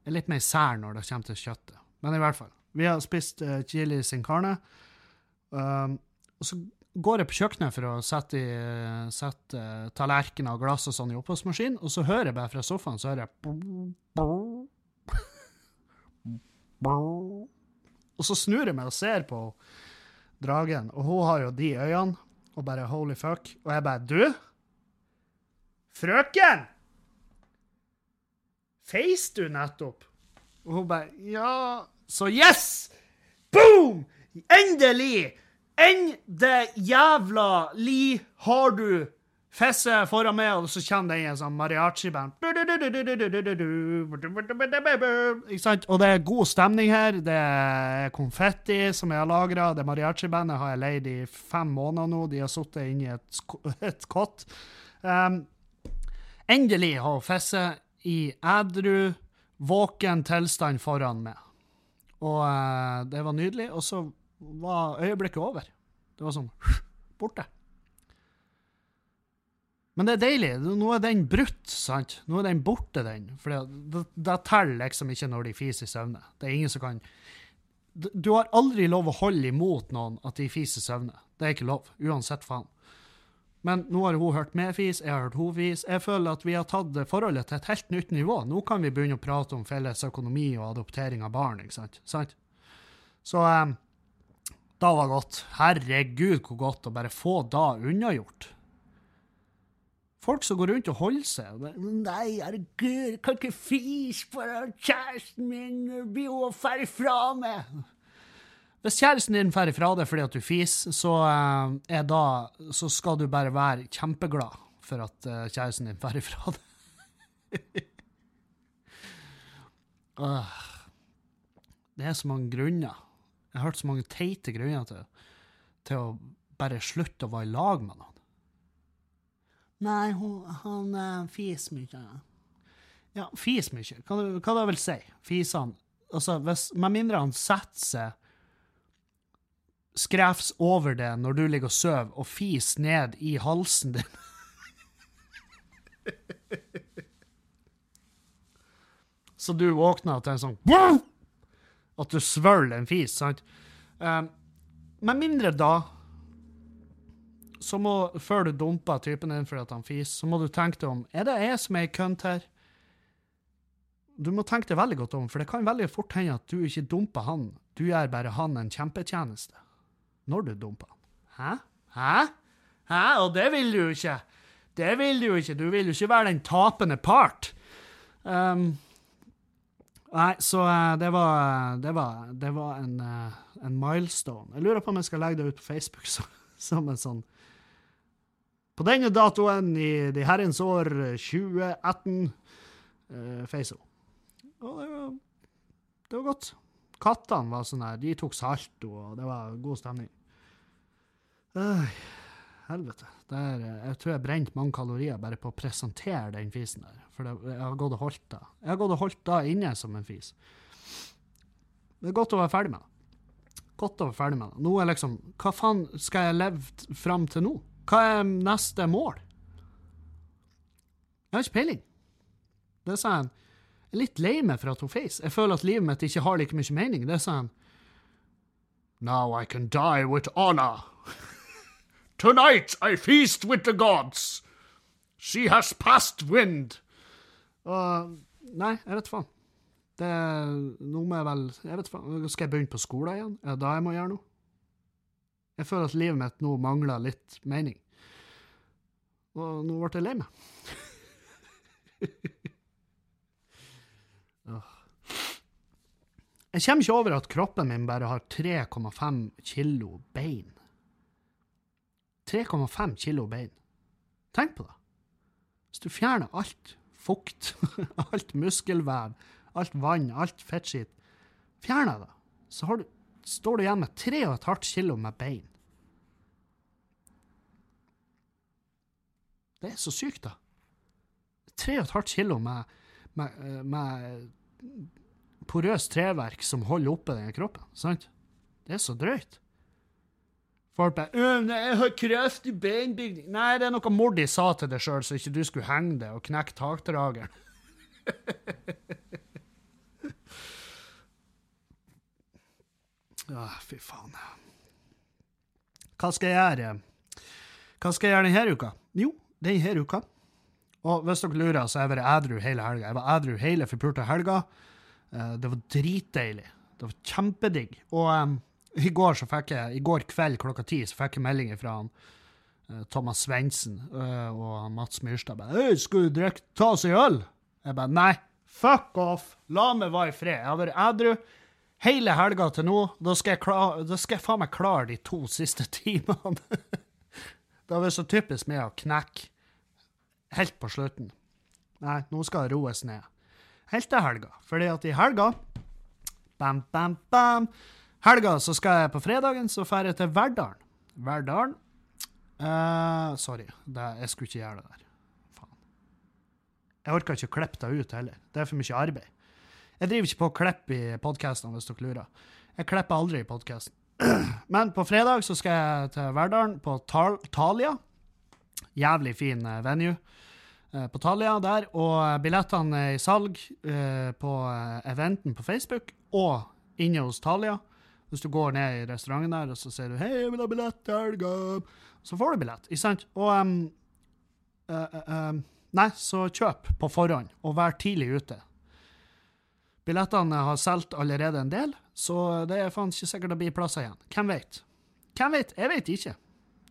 Jeg er litt mer sær når det kommer til kjøttet. Men i hvert fall. Vi har spist uh, chili sin carne. Um, og så går jeg på kjøkkenet for å sette, i, sette uh, tallerkener og glass og sånn i oppvaskmaskinen, og så hører jeg bare fra sofaen, så hører jeg Og så snur jeg meg og ser på dragen, og hun har jo de øynene og bare holy fuck. Og jeg bare Du? Frøken! Feis du nettopp? Og hun bare Ja Så yes! Boom! Endelig! Enn det jævla li har du Fesse foran meg, og så kommer det en sånn mariachi-band. Ikke sant? Og det er god stemning her. Det er konfetti som jeg har lagra. Det mariachi-bandet har jeg leid i fem måneder nå. De har sittet inni et, et kott. Um, endelig har Fesse i edru, våken tilstand foran meg. Og uh, det var nydelig. Og så var øyeblikket over. Det var sånn borte. Men det er deilig. Nå er den brutt, sant? Nå er den borte, den. For det teller liksom ikke når de fiser i søvne. Det er ingen som kan Du har aldri lov å holde imot noen at de fiser i søvne. Det er ikke lov. Uansett faen. Men nå har hun hørt meg fis, jeg har hørt hun fis. Jeg føler at vi har tatt forholdet til et helt nytt nivå. Nå kan vi begynne å prate om felles økonomi og adoptering av barn, ikke sant? Så um, da var godt. Herregud, hvor godt å bare få da unnagjort. Folk som går rundt og holder seg. Nei, herregud, jeg kan ikke fise på kjæresten min blir jo ferdig fra meg. Hvis kjæresten din drar fra deg fordi at du fiser, så, uh, da, så skal du bare være kjempeglad for at uh, kjæresten din drar fra deg. det er så mange grunner. Jeg har hørt så mange teite grunner til, til å bare slutte å være i lag med noen. Nei, hun, han uh, fis mye. Ja, fis mye. Hva, hva det vil si? Fisene Altså, hvis, med mindre han setter seg skrevs over det når du ligger og sover, og fis ned i halsen din Så du våkner til en sånn! At du svølger en fis, sant? Um, med mindre da så må, før du dumper typen din fordi at han fiser, så må du tenke deg om Er det jeg som er kønt her? Du må tenke deg veldig godt om, for det kan veldig fort hende at du ikke dumper han. Du gjør bare han en kjempetjeneste når du dumper han. Hæ? Hæ? Hæ? Og det vil du jo ikke. Det vil du jo ikke. Du vil jo ikke være den tapende part. Um, nei, så eh, det var, det var, det var en, eh, en milestone. Jeg lurer på om jeg skal legge det ut på Facebook så, som en sånn På denne datoen i de herrens år 2018 uh, Feiso. Og det var, det var godt. Kattene var sånn her, de tok salto, og det var god stemning. Øy, helvete. Det er, jeg tror jeg brente mange kalorier bare på å presentere den fisen der. For det, jeg har gått og holdt det. Jeg har gått og holdt det inne som en fis. Det er godt å være ferdig med det. Godt å være ferdig med det. Nå er liksom Hva faen skal jeg leve fram til nå? Hva er neste mål? Jeg har ikke peiling. Det er sånn jeg er litt lei meg for at hun feis. Jeg føler at livet mitt ikke har like mye mening. Det er sånn Now I can die with honor. Tonight I feast with the gods. She has passed wind. Og Nei, jeg vet faen. Det er noe med vel Jeg vet faen. Skal jeg begynne på skolen igjen? Er det da jeg må gjøre noe? Jeg føler at livet mitt nå mangler litt mening. Og nå ble jeg lei meg. Jeg kommer ikke over at kroppen min bare har 3,5 kilo bein. 3,5 kilo bein. Tenk på det. Hvis du fjerner alt fukt, alt muskelvev, alt vann, alt fettskitt, fjerner det, så du, står du igjen med 3,5 kilo med bein. Det er så sykt, da. 3,5 kilo med, med, med porøst treverk som holder oppe den kroppen. sant? Det er så drøyt. Folk bare 'Jeg har kraftig beinbygning.' Nei, det er noe mor di sa til deg sjøl, så ikke du skulle henge det og knekke takdrageren. ja, fy faen. Hva skal jeg gjøre? Hva skal jeg gjøre denne uka? Jo, denne uka Og hvis dere lurer, så har jeg vært ædru hele helga. Jeg var ædru hele forpulte helga. Uh, det var dritdeilig. Det var kjempedigg. Og um, i går så fikk jeg, i går kveld klokka ti så fikk jeg melding fra han, uh, Thomas Svendsen uh, og Mats Myrstad. bare, «Hei, 'Skal du drikke, ta oss en øl?' Jeg bare 'Nei, fuck off! La meg være i fred.' Jeg har vært edru hele helga til nå. Da skal jeg, klar, da skal jeg faen meg klare de to siste timene. det har vært så typisk med å knekke helt på slutten. Nei, nå skal det roes ned. Helt til helga. Fordi at i helga Bam, bam, bam. Helga så skal jeg på fredagen så drar jeg til Verdalen. Verdalen uh, Sorry, det, jeg skulle ikke gjøre det der. Faen. Jeg orker ikke å klippe det ut heller. Det er for mye arbeid. Jeg driver ikke på å klippe i podkastene, hvis dere lurer. Jeg klipper aldri i podkasten. Men på fredag så skal jeg til Verdalen, på Tal Talia. Jævlig fin eh, venue eh, på Talia der. Og billettene er i salg på eventen på Facebook og inne hos Talia. Hvis du går ned i restauranten der og så sier du 'Hei, jeg vil ha billett til helga', så får du billett. Ikke sant? Og um, uh, uh, um, Nei, så kjøp på forhånd, og vær tidlig ute. Billettene har solgt allerede en del, så det er faen ikke sikkert det blir plasser igjen. Hvem vet? Hvem vet? Jeg vet ikke.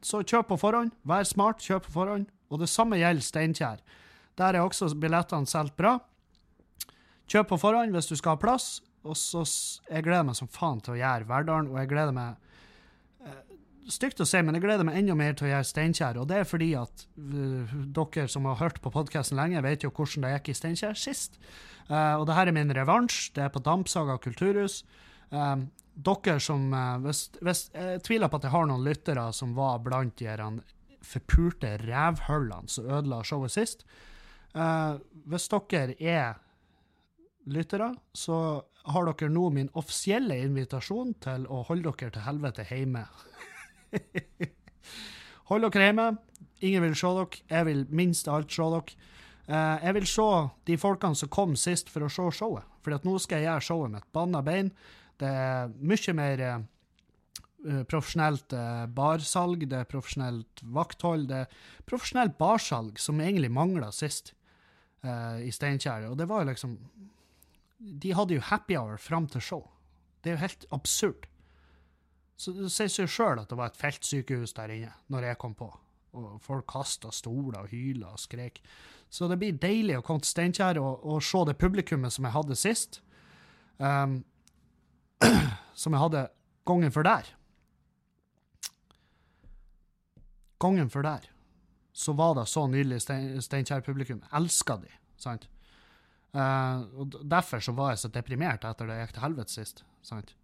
Så kjøp på forhånd. Vær smart, kjøp på forhånd. Og det samme gjelder Steinkjer. Der er også billettene solgt bra. Kjøp på forhånd hvis du skal ha plass. Og så Jeg gleder meg som faen til å gjøre Verdalen, og jeg gleder meg eh, Stygt å si, men jeg gleder meg enda mer til å gjøre Steinkjer. Og det er fordi at uh, dere som har hørt på podkasten lenge, vet jo hvordan det gikk i Steinkjer sist. Uh, og det her er min revansj. Det er på Dampsaga kulturhus. Um, dere som uh, hvis, hvis, Jeg tviler på at jeg har noen lyttere som var blant de her forpulte rævhullene som ødela showet sist. Hvis dere er lyttere, så har dere nå min offisielle invitasjon til å holde dere til helvete hjemme. Hold dere hjemme. Ingen vil se dere. Jeg vil minst av alt se dere. Eh, jeg vil se de folkene som kom sist for å se showet. For nå skal jeg gjøre showet med et banna bein. Det er mye mer eh, profesjonelt eh, barsalg, det er profesjonelt vakthold, det er profesjonelt barsalg, som egentlig mangla sist uh, i Steinkjer. Og det var liksom De hadde jo happy hour fram til show. Det er jo helt absurd. Så det sier seg sjøl at det var et feltsykehus der inne når jeg kom på. Og folk kasta stoler og hyla og skrek. Så det blir deilig å komme til Steinkjer og, og, se det publikummet som jeg hadde sist. Um, som jeg hadde gangen før der. Gangen før der så var det så nydelig Steinkjer-publikum. Elska de, sant? Uh, og Derfor så var jeg så deprimert etter det gikk til helvete sist. sant?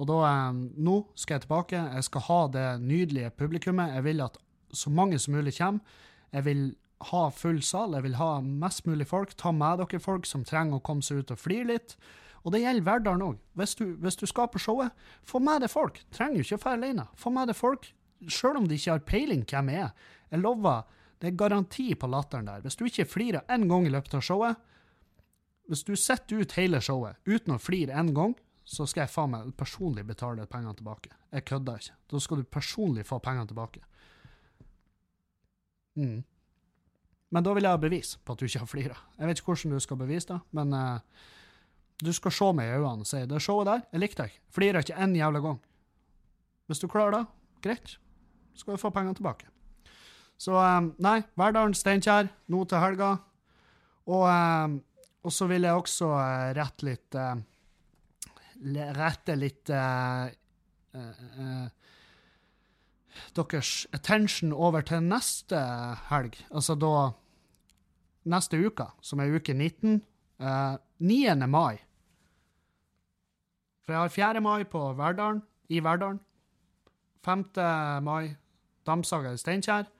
Og da, um, nå skal jeg tilbake. Jeg skal ha det nydelige publikummet. Jeg vil at så mange som mulig kommer. Jeg vil ha full sal. Jeg vil ha mest mulig folk. Ta med dere folk som trenger å komme seg ut og flire litt. Og det gjelder Verdalen òg. Hvis, hvis, du skal på showet, få med deg folk. Trenger jo ikke å dra alene. Få med deg folk, sjøl om de ikke har peiling hvem jeg er. Jeg lover, det er garanti på latteren der. Hvis du ikke flirer én gang i løpet av showet, hvis du setter ut hele showet uten å flire én gang, så skal jeg faen meg personlig betale pengene tilbake. Jeg kødder ikke. Da skal du personlig få pengene tilbake. Mm. Men da vil jeg ha bevis på at du ikke har flira. Jeg vet ikke hvordan du skal bevise det, men uh, du skal se meg i øynene og si det showet der, jeg likte deg. Flira ikke én jævla gang. Hvis du klarer det, greit. Så skal du få pengene tilbake. Så um, nei, Verdalen, Steinkjer, nå til helga. Og, um, og, så vil jeg også uh, rette litt uh, Rette litt uh, deres attention over til neste helg. Altså da Neste uke, som er uke 19. 9. mai. For jeg har 4. mai på Verdalen, i Verdalen. 5. mai Damsaga i Steinkjer.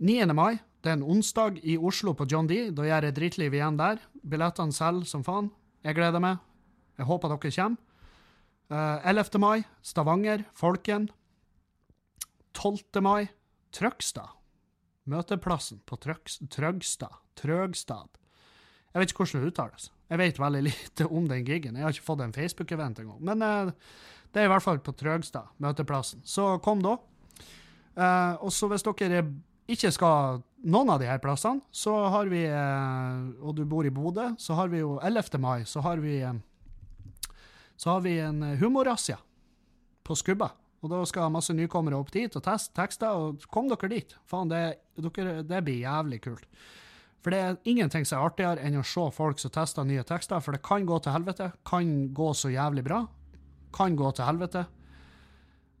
9. mai, det er en onsdag i Oslo på John D. Da gjør jeg drittliv igjen der. Billettene selger som faen. Jeg gleder meg. Jeg håper dere kommer. Uh, eh, 11. mai, Stavanger, Folken. 12. mai, Trøgstad. Møteplassen på Trøgstad. Trøgstad. Jeg vet ikke hvordan det uttales. Jeg vet veldig lite om den gigen. Jeg har ikke fått en Facebook-event engang. Men uh, det er i hvert fall på Trøgstad, møteplassen. Så kom da. Uh, og så hvis dere er ikke skal noen av de her plassene, så har vi, eh, og du bor i Bodø, så har vi jo 11. mai, så har vi, eh, så har vi en humorrazzia på Skubba. Og da skal masse nykommere opp dit og teste tekster, og kom dere dit. Faen, det, dere, det blir jævlig kult. For det er ingenting som er artigere enn å se folk som tester nye tekster, for det kan gå til helvete. Kan gå så jævlig bra. Kan gå til helvete.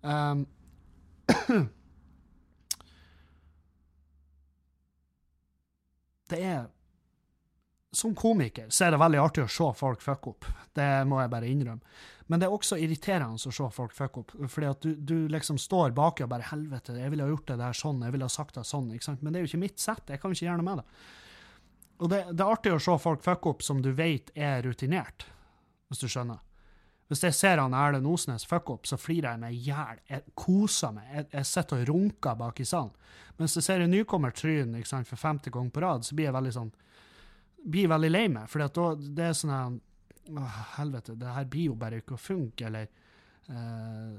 Um, det er Som komiker så er det veldig artig å se folk fucke opp. Det må jeg bare innrømme. Men det er også irriterende å se folk fucke opp. Fordi at du, du liksom står baki og bare 'Helvete, jeg ville ha gjort det der sånn, jeg ville ha sagt det sånn.' ikke sant? Men det er jo ikke mitt sett. Jeg kan ikke gjøre noe med det. Og det, det er artig å se folk fucke opp som du vet er rutinert, hvis du skjønner. Hvis jeg ser han Erlend Osnes fuck opp, så flirer jeg meg i hjel. Jeg koser meg. Jeg, jeg sitter og runker bak i salen. Mens jeg ser en nykommer tryne for femte gang på rad, så blir jeg veldig sånn blir veldig lei meg. For det er sånn Å, helvete, det her blir jo bare ikke å funke, eller uh,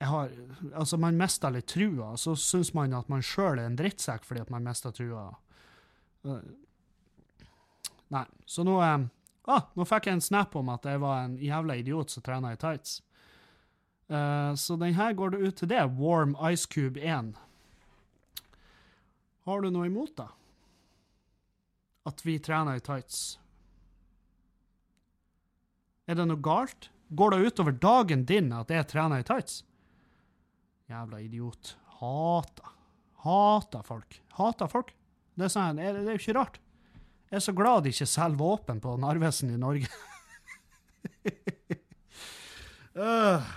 jeg har, altså Man mister litt trua, så syns man at man sjøl er en drittsekk fordi at man mister trua. Uh, nei, så nå um, ah, nå fikk jeg en snap om at jeg var en jævla idiot som trena i tights. Uh, så den her går det ut til det. Warm Ice Cube 1. Har du noe imot, da? At vi trener i tights? Er det noe galt? Går det utover dagen din at jeg trener i tights? Jævla idiot. Hater. Hater folk. Hater folk. Det er, sånn, det er jo ikke rart. Jeg er så glad de ikke selger våpen på Narvesen i Norge. uh,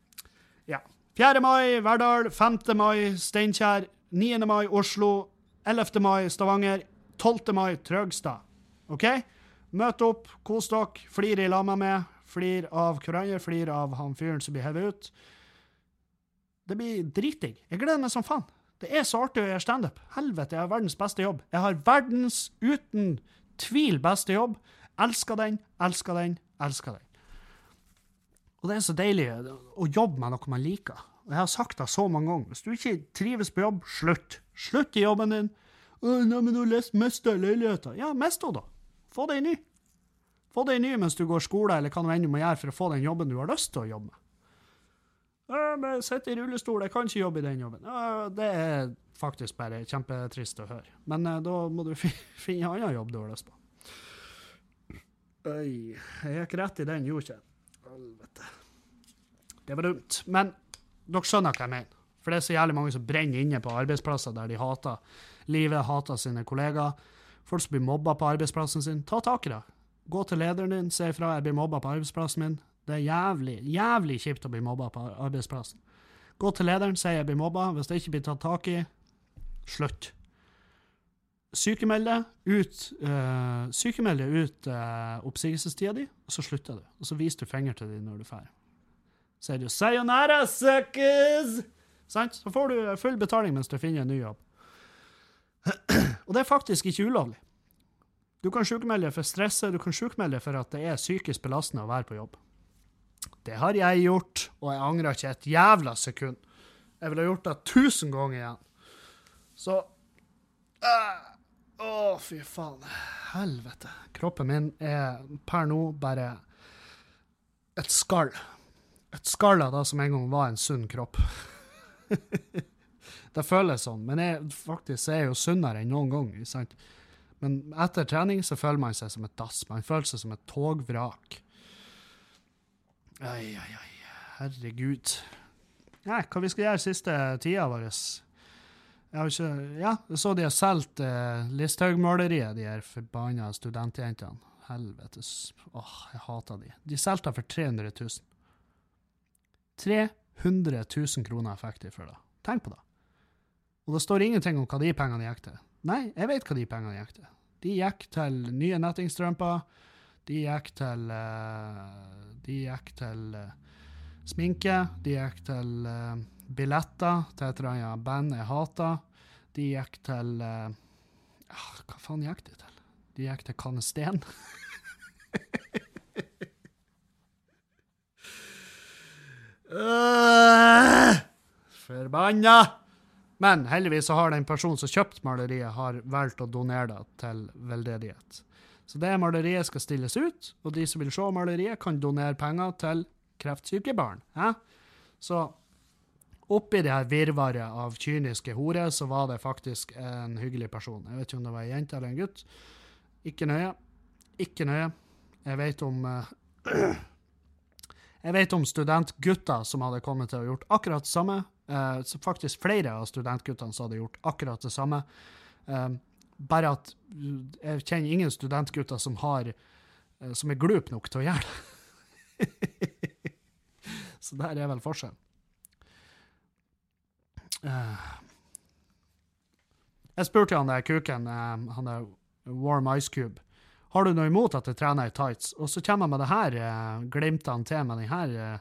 ja. 4. mai Verdal, 5. mai Steinkjer, 9. mai Oslo, 11. mai Stavanger. 12. mai Trøgstad. OK? Møt opp, kos dere, flir i lag med meg. Flir av hverandre, flir av han fyren som blir hevet ut. Det blir dritdigg. Jeg gleder meg som faen. Det er så artig å gjøre standup. Helvete, jeg har verdens beste jobb. Jeg har verdens, uten tvil, beste jobb. Elsker den, elsker den, elsker den. Og det er så deilig å jobbe med noe man liker. Og jeg har sagt det så mange ganger. Hvis du ikke trives på jobb, slutt. Slutt i jobben din. Å, nei, men har mista leiligheta. Ja, mist henne, da. Få deg ny. Få deg ny mens du går skole, eller hva du enn må gjøre for å få den jobben du har lyst til å jobbe med. Jeg sitter i rullestol, jeg kan ikke jobbe i den jobben. Det er faktisk bare kjempetrist å høre. Men uh, da må du finne en annen jobb du har lyst på. Øy, jeg gikk rett i den, gjorde ikke Helvete. Det var dumt. Men dere skjønner hva jeg mener. For det er så jævlig mange som brenner inne på arbeidsplasser der de hater livet, hater sine kollegaer. Folk som blir mobba på arbeidsplassen sin. Ta tak i det. Gå til lederen din, si ifra. Jeg blir mobba på arbeidsplassen min. Det er jævlig, jævlig kjipt å bli mobba på arbeidsplassen. Gå til lederen, si jeg blir mobba. Hvis det ikke blir tatt tak i, slutt. Sykemeld ut, uh, sykemelde ut uh, oppsigelsestida di, og så slutter du. Og så viser du finger til dem når du er ferdig. Sier du 'sayonara, suckers', sant? så får du full betaling mens du finner en ny jobb. og det er faktisk ikke ulovlig. Du kan sjukmelde deg for stresset, du kan sjukmelde deg for at det er psykisk belastende å være på jobb. Det har jeg gjort, og jeg angrer ikke et jævla sekund. Jeg ville gjort det tusen ganger igjen. Så øh, Å, fy faen. Helvete. Kroppen min er per nå bare et skall. Et skall av det som en gang var en sunn kropp. det føles sånn, men jeg, faktisk er jeg jo sunnere enn noen gang. Sant? Men etter trening så føler man seg som et dass. Man føler seg som et togvrak. Ai, ai, ai. Herregud. Nei, hva vi skal gjøre siste tida vår? Jeg har ikke Ja, så de har solgt eh, Listhaug-maleriet, de her forbanna studentjentene. Helvetes Åh, jeg hater de. De solgte for 300 000. 300 000 kroner fikk de for det. Tenk på det. Og det står ingenting om hva de pengene gikk til. Nei, jeg vet hva de pengene gikk til. De gikk til nye nettingstrømper. De gikk til uh, de gikk til uh, sminke, de gikk til uh, billetter til et eller annet band jeg hater. De gikk til uh, Hva faen gikk de til? De gikk til Kanesten. uh, forbanna! Men heldigvis så har den personen som kjøpte maleriet, har valgt å donere det til veldedighet. Så det maleriet skal stilles ut, og de som vil se maleriet, kan donere penger til kreftsyke barn. Eh? Så oppi det her virvaret av kyniske horer, så var det faktisk en hyggelig person. Jeg vet ikke om det var ei jente eller en gutt. Ikke nøye. Ikke nøye. Jeg vet om uh, Jeg vet om studentgutter som hadde kommet til å gjort akkurat det samme. Uh, faktisk flere av studentguttene som hadde gjort akkurat det samme. Um, bare at jeg kjenner ingen studentgutter som har eh, som er glup nok til å gjøre det. Så der er vel forskjellen. Eh, jeg spurte han der kuken, eh, han der Warm Ice Cube, har du noe imot at jeg trener i tights? Og så kommer han med det her, glimter han til med den her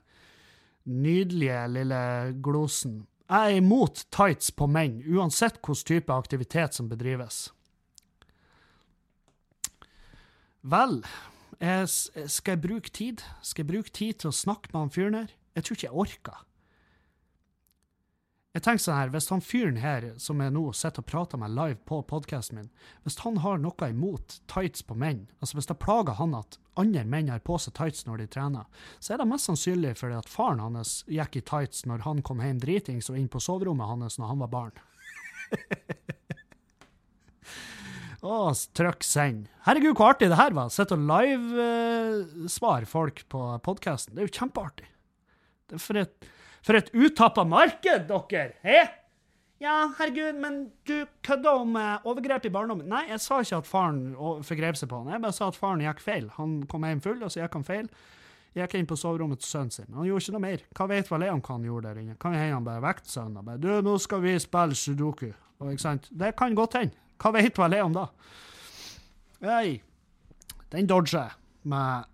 nydelige lille glosen. Jeg er imot tights på menn, uansett hvilken type aktivitet som bedrives. Vel, skal jeg bruke tid? Skal jeg bruke tid til å snakke med han fyren her? Jeg tror ikke jeg orker. Jeg tenker sånn her, Hvis han fyren her som jeg nå sitter og prater med live på podkasten min, hvis han har noe imot tights på menn, altså hvis det plager han at andre menn har på seg tights når de trener, så er det mest sannsynlig fordi at faren hans gikk i tights når han kom hjem dritings og inn på soverommet hans når han var barn. Å, trykk send. Herregud, hvor artig det her var. Sitte og livesvare eh, folk på podkasten. Det er jo kjempeartig. Er for et, for et uttappa marked, dere! Hæ? Ja, herregud, men du kødda om uh, overgrep i barndommen. Nei, jeg sa ikke at faren forgrep seg på han. Jeg bare sa at faren gikk feil. Han kom hjem full, og så gikk han feil. Gikk inn på soverommet til sønnen sin. Han gjorde ikke noe mer. Hva vet vel jeg om hva han gjorde der inne? Kan hende han bare vekte sønnen og bare 'Du, nå skal vi spille sudoku'. Og, ikke sant? Det kan godt hende. Hva vet vel jeg om da? Hey. den dodger med,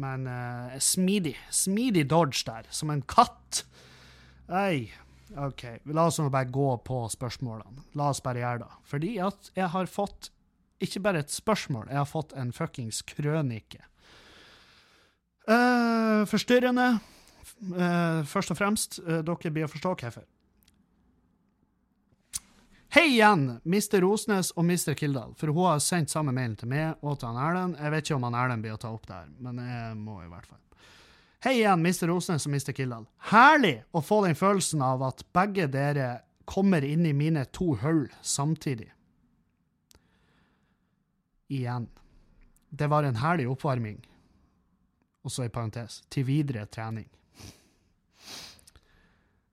med en uh, smidig, smidig dodge der, som en katt. Hey. OK. La oss bare gå på spørsmålene. La oss bare gjøre det. Fordi at jeg har fått ikke bare et spørsmål, jeg har fått en fuckings krønike. Uh, forstyrrende, uh, først og fremst. Uh, dere blir å forstå hvorfor. Hei igjen, Mr. Rosnes og Mr. Kildahl, for hun har sendt samme mail til meg og til han Erlend. Jeg vet ikke om han Erlend blir å ta opp det her, men jeg må i hvert fall. Hei igjen, Mr. Rosnes og Mr. Kildahl. Herlig å få den følelsen av at begge dere kommer inn i mine to hull samtidig. Igjen. Det var en herlig oppvarming, og så i parentes, til videre trening.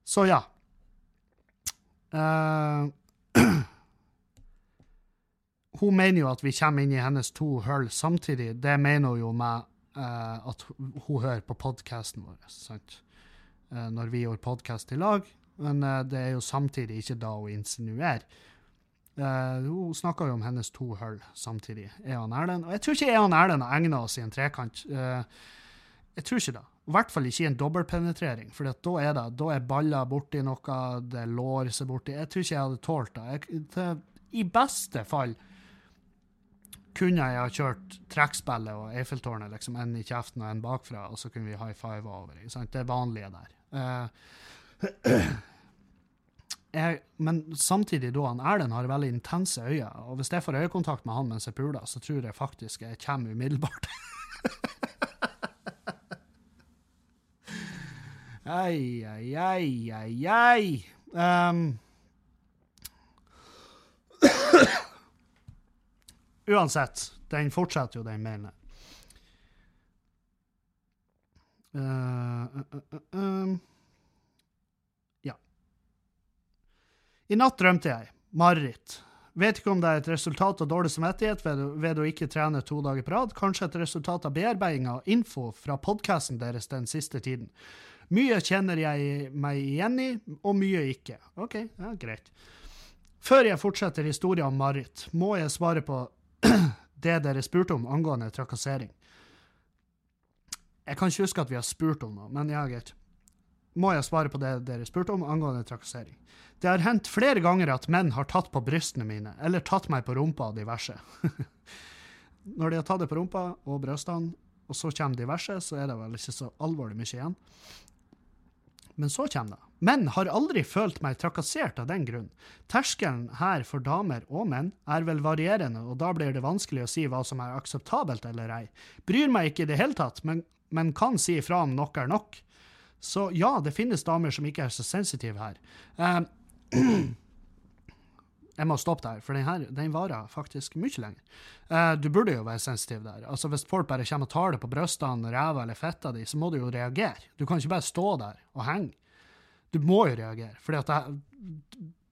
Så ja. Uh, hun mener jo at vi kommer inn i hennes to hull samtidig. Det mener hun jo med uh, at hun hører på podkasten vår, sant? Uh, når vi gjør podkast i lag. Men uh, det er jo samtidig ikke da hun insinuerer. hun snakker jo om hennes to hull samtidig, jeg og Erlend. Og jeg tror ikke jeg og Erlend har egna oss i en trekant. jeg tror ikke det. I hvert fall ikke i en dobbeltpenetrering, for da er det, da er baller borti noe, det er lår seg borti. Jeg tror ikke jeg hadde tålt det. Jeg, det I beste fall kunne jeg ha kjørt trekkspillet og Eiffeltårnet, liksom en i kjeften og en bakfra, og så kunne vi high five over. Ikke sant? Det vanlige der. Uh, jeg, men samtidig, da han Erlend har veldig intense øyne, og hvis jeg får øyekontakt med han mens jeg puler, så tror jeg faktisk jeg kommer umiddelbart. Ai, ai, ai, ai, ai. Um, uansett, den fortsetter jo, den mailen. Uh, uh, uh, ja. I natt drømte jeg. Mareritt. Vet ikke om det er et resultat av dårlig samvittighet ved, ved, å ikke trene to dager på rad, kanskje et resultat av bearbeiding av info fra podkasten deres den siste tiden. Mye kjenner jeg meg igjen i, og mye ikke. OK, ja, greit. Før jeg fortsetter historien om Marit, må jeg svare på det dere spurte om angående trakassering. Jeg kan ikke huske at vi har spurt om noe, men ja, greit. Må jeg svare på det dere spurte om angående trakassering. Det har hendt flere ganger at menn har tatt på brystene mine, eller tatt meg på rumpa og diverse. Når de har tatt det på rumpa og brystene, og så kommer diverse, så er det vel ikke så alvorlig mye igjen. Men så kommer det. Menn har aldri følt meg trakassert av den grunn. Terskelen her for damer og menn er vel varierende, og da blir det vanskelig å si hva som er akseptabelt eller ei. Bryr meg ikke i det hele tatt, men, men kan si ifra om nok er nok. Så ja, det finnes damer som ikke er så sensitive her. Uh, Jeg må stoppe der, for den, her, den varer faktisk mye lenger. Uh, du burde jo være sensitiv der. Altså Hvis folk bare kommer og tar det på brystene, ræva eller fetta di, så må du jo reagere. Du kan ikke bare stå der og henge. Du må jo reagere. fordi at det,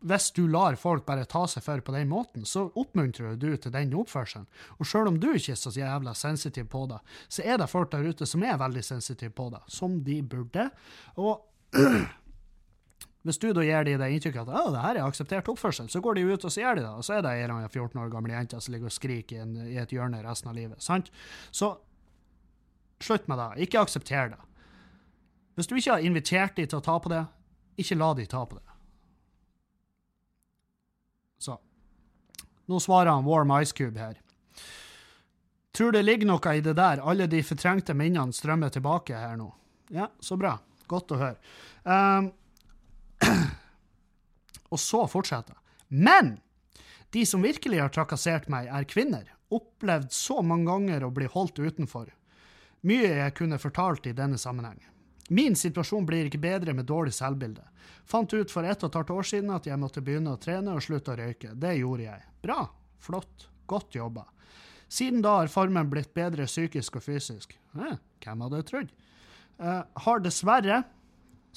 hvis du lar folk bare ta seg for på den måten, så oppmuntrer du til den oppførselen. Og sjøl om du ikke er så jævla sensitiv på det, så er det folk der ute som er veldig sensitive på det, som de burde. Og Hvis du da gir de det inntrykket at det her er akseptert oppførsel, så går de ut og så gjør de det, og så er det ei 14 år gammel jente som ligger og skriker i, en, i, et hjørne resten av livet. sant? Så slutt med det. Ikke aksepter det. Hvis du ikke har invitert de til å ta på det, ikke la de ta på det. Så. Nå svarer han Warm Ice Cube her. Tror det ligger noe i det der. Alle de fortrengte minnene strømmer tilbake her nå. Ja, så bra. Godt å høre. Um, og så fortsetter Men de som virkelig har trakassert meg, er kvinner. Opplevd så mange ganger å bli holdt utenfor. Mye jeg kunne fortalt i denne sammenheng. Min situasjon blir ikke bedre med dårlig selvbilde. Fant ut for ett og et halvt år siden at jeg måtte begynne å trene og slutte å røyke. Det gjorde jeg. Bra. Flott. Godt jobba. Siden da har formen blitt bedre psykisk og fysisk. Eh, hvem hadde trodd? Eh, har dessverre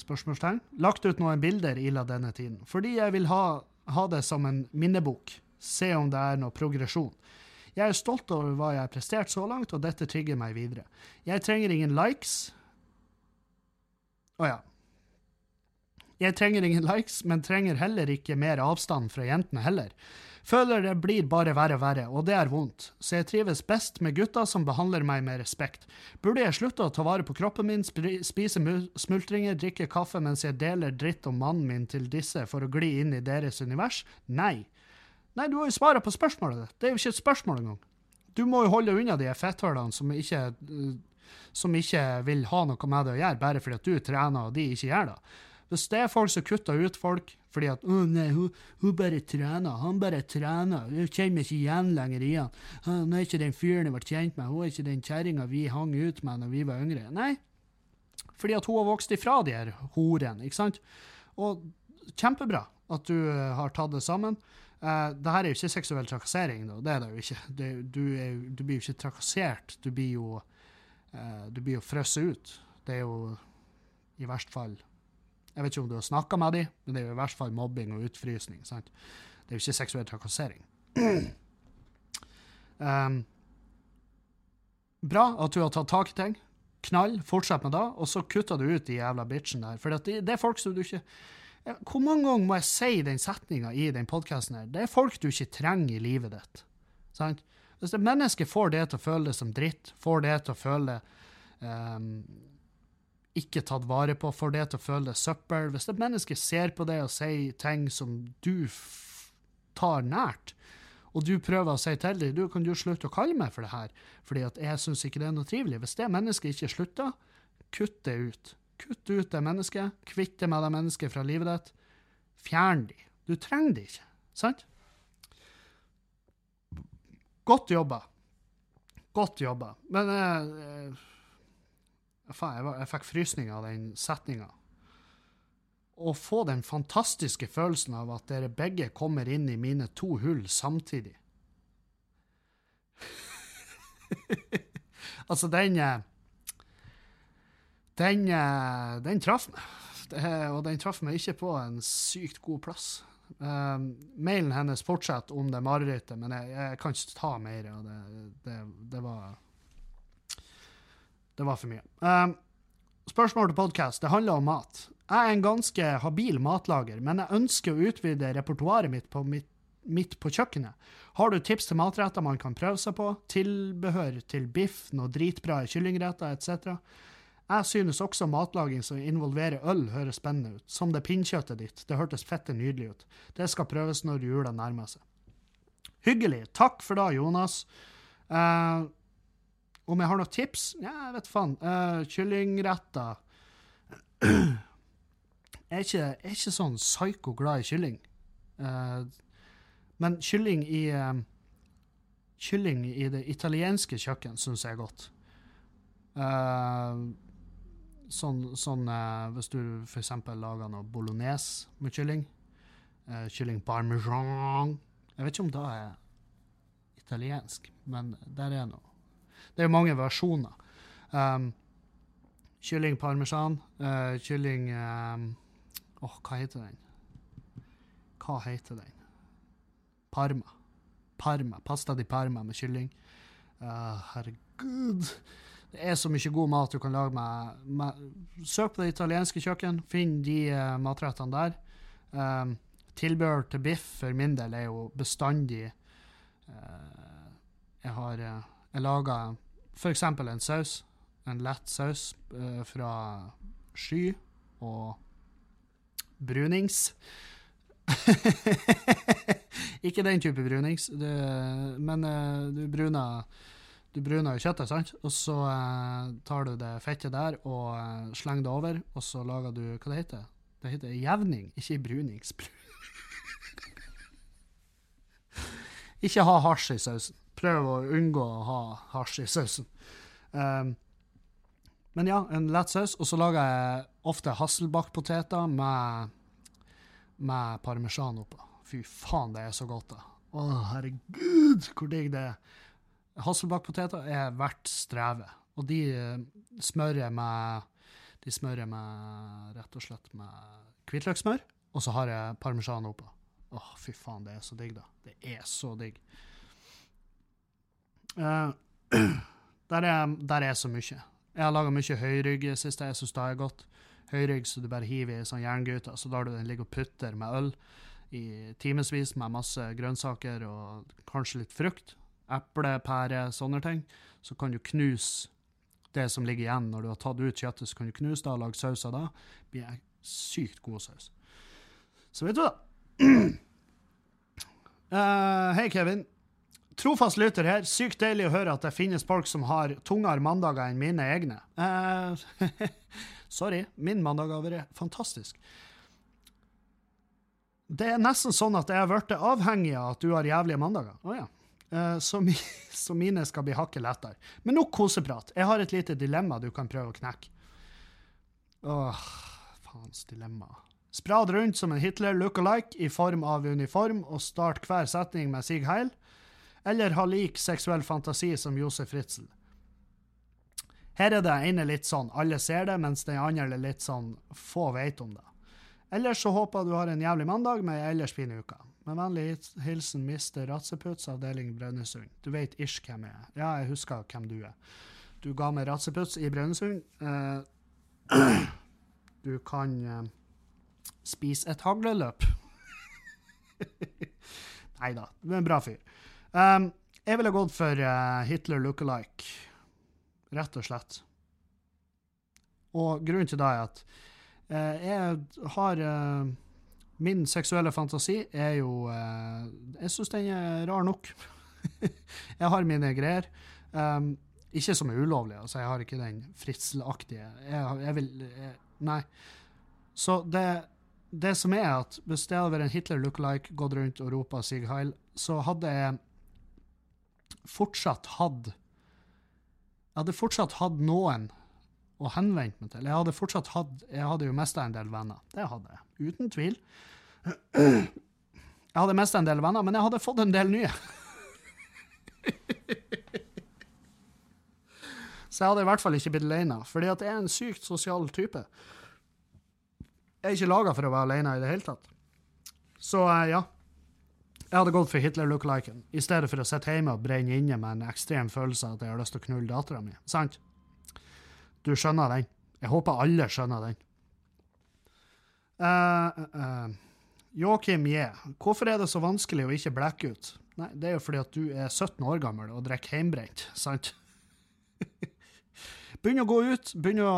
spørsmålstegn, lagt ut noen bilder i la denne tiden, fordi jeg vil ha, ha, det som en minnebok, se om det er noe progresjon. Jeg er stolt over hva jeg har prestert så langt, og dette trygger meg videre. Jeg trenger ingen likes. Å ja. Jeg trenger ingen likes, men trenger heller ikke mer avstand fra jentene heller. Føler det blir bare verre og verre, og det er vondt, så jeg trives best med gutter som behandler meg med respekt. Burde jeg slutte å ta vare på kroppen min, spise smultringer, drikke kaffe mens jeg deler dritt om mannen min til disse for å gli inn i deres univers? Nei. Nei, du har jo svaret på spørsmålet. Det er jo ikke et spørsmål engang. Du må jo holde unna de fetthullene som ikke som ikke vil ha noe med det å gjøre, bare fordi at du trener og de ikke gjør det. Hvis det er folk som kutter ut folk fordi at 'Å, nei, hun, hun bare trener. Han bare trener. Hun kjenner meg ikke igjen lenger i han. Han er ikke den fyren jeg ble kjent med. Hun er ikke den kjerringa vi hang ut med når vi var yngre. Nei, fordi at hun har vokst ifra de her horene, ikke sant? Og kjempebra at du uh, har tatt det sammen. Uh, det her er jo ikke seksuell trakassering, da. Det er det jo ikke. Det, du, er, du, blir jo ikke trakassert. Du blir jo uh, Du blir jo frosset ut. Det er jo i verste fall Jeg vet ikke om du har snakka med dem, men det er jo i hvert fall mobbing og utfrysning. sant? Det er jo ikke seksuell trakassering. um, bra at du har tatt tak i ting. Knall, fortsett med det, og så kutter du ut de jævla bitchen der. For det, det er folk som du ikke hvor mange ganger må jeg si den setninga i den podkasten her? Det er folk du ikke trenger i livet ditt. Sant? Hvis et menneske får det til å føle det som dritt, får det til å føle um, ikke tatt vare på, får det til å føle det søppel Hvis et menneske ser på det og sier ting som du tar nært, og du prøver å si til dem du kan du slutte å kalle meg for det her, fordi at jeg syns ikke det er noe trivelig Hvis det mennesket ikke slutter, kutt det ut. Kutt ut det mennesket. Kvitt deg med det mennesket fra livet ditt. Fjern de. Du trenger de ikke, sant? Godt jobba. Godt jobba. Men eh, jeg, fikk frysninger av den setninga. Å få den fantastiske følelsen av at dere begge kommer inn i mine to hull samtidig. altså, den eh, den, eh, den traff meg. Og den traff meg ikke på en sykt god plass. Um, mailen hennes fortsetter om det marerittet, men jeg, jeg, kan ikke ta mer av det. Det, det, var Det var for mye. Um, spørsmål til podkast. Det handler om mat. Jeg er en ganske habil matlager, men jeg ønsker å utvide repertoaret mitt mitt, mitt på kjøkkenet. Har du tips til matretter man kan prøve seg på? Tilbehør til biff, noe dritbra kyllingretter etc.? Jeg synes også matlaging som involverer øl, høres spennende ut. Som det pinnkjøttet ditt. Det hørtes fette nydelig ut. Det skal prøves når jula nærmer seg. Hyggelig. Takk for da, Jonas. Uh, om jeg har noen tips? Ja, jeg vet faen. Uh, kyllingretter Jeg jeg er ikke sånn psyko glad i kylling. Uh, men kylling i Kylling i det italienske kjøkken syns jeg er godt. Uh, Sånn, sånn hvis du f.eks. lager noe bolognese med kylling. Kylling parmesan. Jeg vet ikke om det er italiensk, men der er noe. Det er jo mange versjoner. Um, kylling parmesan, uh, kylling um, oh, hva heter den? Hva heter den? Parma. Parma. Pasta di parma med kylling. Uh, herregud. Det er så mye god mat du kan lage med, med Søk på det italienske kjøkken, finn de uh, matrettene der. Um, tilbehør til biff for min del er jo bestandig uh, Jeg har uh, Jeg lager f.eks. en saus, en lett saus uh, fra Sky og brunings. Ikke den type brunings, det, men du bruner du bruner jo kjøttet, sant? og så eh, tar du det fettet der og eh, slenger det over, og så lager du Hva det heter det? heter jevning, ikke brunings. ikke ha hasj i sausen. Prøv å unngå å ha hasj i sausen. Um, men ja, en lett saus. Og så lager jeg ofte hasselbakkpoteter med, med parmesan oppå. Fy faen, det er så godt, da. Å, herregud, hvor digg det er. Hasselbakkpoteter er verdt strevet. Og de eh, smører med med rett og slett med hvitløkssmør, og så har jeg parmesan oppå. Å, fy faen, det er så digg, da. Det er så digg. Uh, der, er, der er så mye. Jeg har laga mye høyrygg sist, jeg syns det er godt. høyrygg så du bare hiver i sånn jerngryte, så lar du den ligge og putter med øl i timevis med masse grønnsaker og kanskje litt frukt. Eple, pære, sånne ting. Så kan du knuse det som ligger igjen når du har tatt ut kjøttet, så kan du knuse det og lage saus av det. Det blir en sykt god saus. Så vet du da. Uh, Hei, Kevin. Trofast lytter her. Sykt deilig å høre at det finnes folk som har tungere mandager enn mine egne. Uh, sorry, min mandag har vært fantastisk. Det er nesten sånn at jeg har blitt avhengig av at du har jævlige mandager. Oh, ja. Eh, så, mi, så mine skal bli hakket lettere. Men nok koseprat. Jeg har et lite dilemma du kan prøve å knekke. Åh, faens dilemma. Sprad rundt som en Hitler look-alike i form av uniform og start hver setning med Sig Heil, eller ha lik seksuell fantasi som Josef Ritzel. Her er det ene litt sånn alle ser det, mens den andre er litt sånn få vet om det. Ellers så håper jeg du har en jævlig mandag med ei ellers fin uke. Med vennlig hilsen Mr. Ratseputs, avdeling Brønnøysund. Du vet ish hvem jeg er. Ja, jeg husker hvem du er. Du ga meg Ratseputs i Brønnøysund. Eh, du kan eh, spise et hagleløp. Nei da, du er en bra fyr. Um, jeg ville gått for uh, Hitler look-alike, rett og slett. Og grunnen til det er at uh, jeg har uh, Min seksuelle fantasi er jo Jeg syns den er rar nok. jeg har mine greier. Um, ikke som er ulovlige, altså jeg har ikke den fritzelaktige jeg, jeg vil jeg, Nei. Så det det som er at hvis det hadde vært en Hitler look-alike, gått rundt og ropa Sig Heil, så hadde jeg fortsatt hatt Jeg hadde fortsatt hatt noen å henvende meg til. Jeg hadde fortsatt hatt Jeg hadde jo mista en del venner. Det hadde jeg. Uten tvil. Jeg hadde mista en del venner, men jeg hadde fått en del nye. Så jeg hadde i hvert fall ikke blitt alene, fordi at jeg er en sykt sosial type. Jeg er ikke laga for å være alene i det hele tatt. Så eh, ja. Jeg hadde gått for Hitler look-liken, i stedet for å sitte hjemme og brenne inne med en ekstrem følelse av at jeg har lyst til å knulle dattera mi. Sant? Du skjønner den. Jeg håper alle skjønner den. Uh, uh, uh. Joakim J. Hvorfor er det så vanskelig å ikke blekke ut? Nei, det er jo fordi at du er 17 år gammel og drikker hjemmebrent, sant? begynn å gå ut, begynn å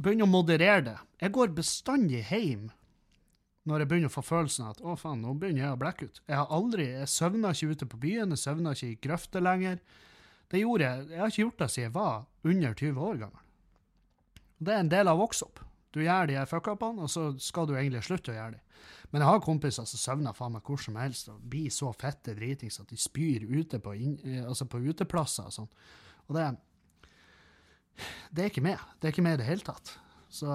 Begynn å moderere det. Jeg går bestandig hjem når jeg begynner å få følelsen av at å faen, nå begynner jeg å blekke ut. Jeg har aldri, jeg søvna ikke ute på byen, jeg søvna ikke i grøfter lenger. Det gjorde jeg, jeg har ikke gjort det siden jeg var under 20 år gammel. Det er en del av å vokse opp. Du gjør de her fuckupene, og så skal du egentlig slutte å gjøre de. Men jeg har kompiser som søvner faen meg hvor som helst og blir så fette dritings at de spyr ute på, inn, altså på uteplasser og sånn. Og det, det er ikke med. Det er ikke med i det hele tatt. Så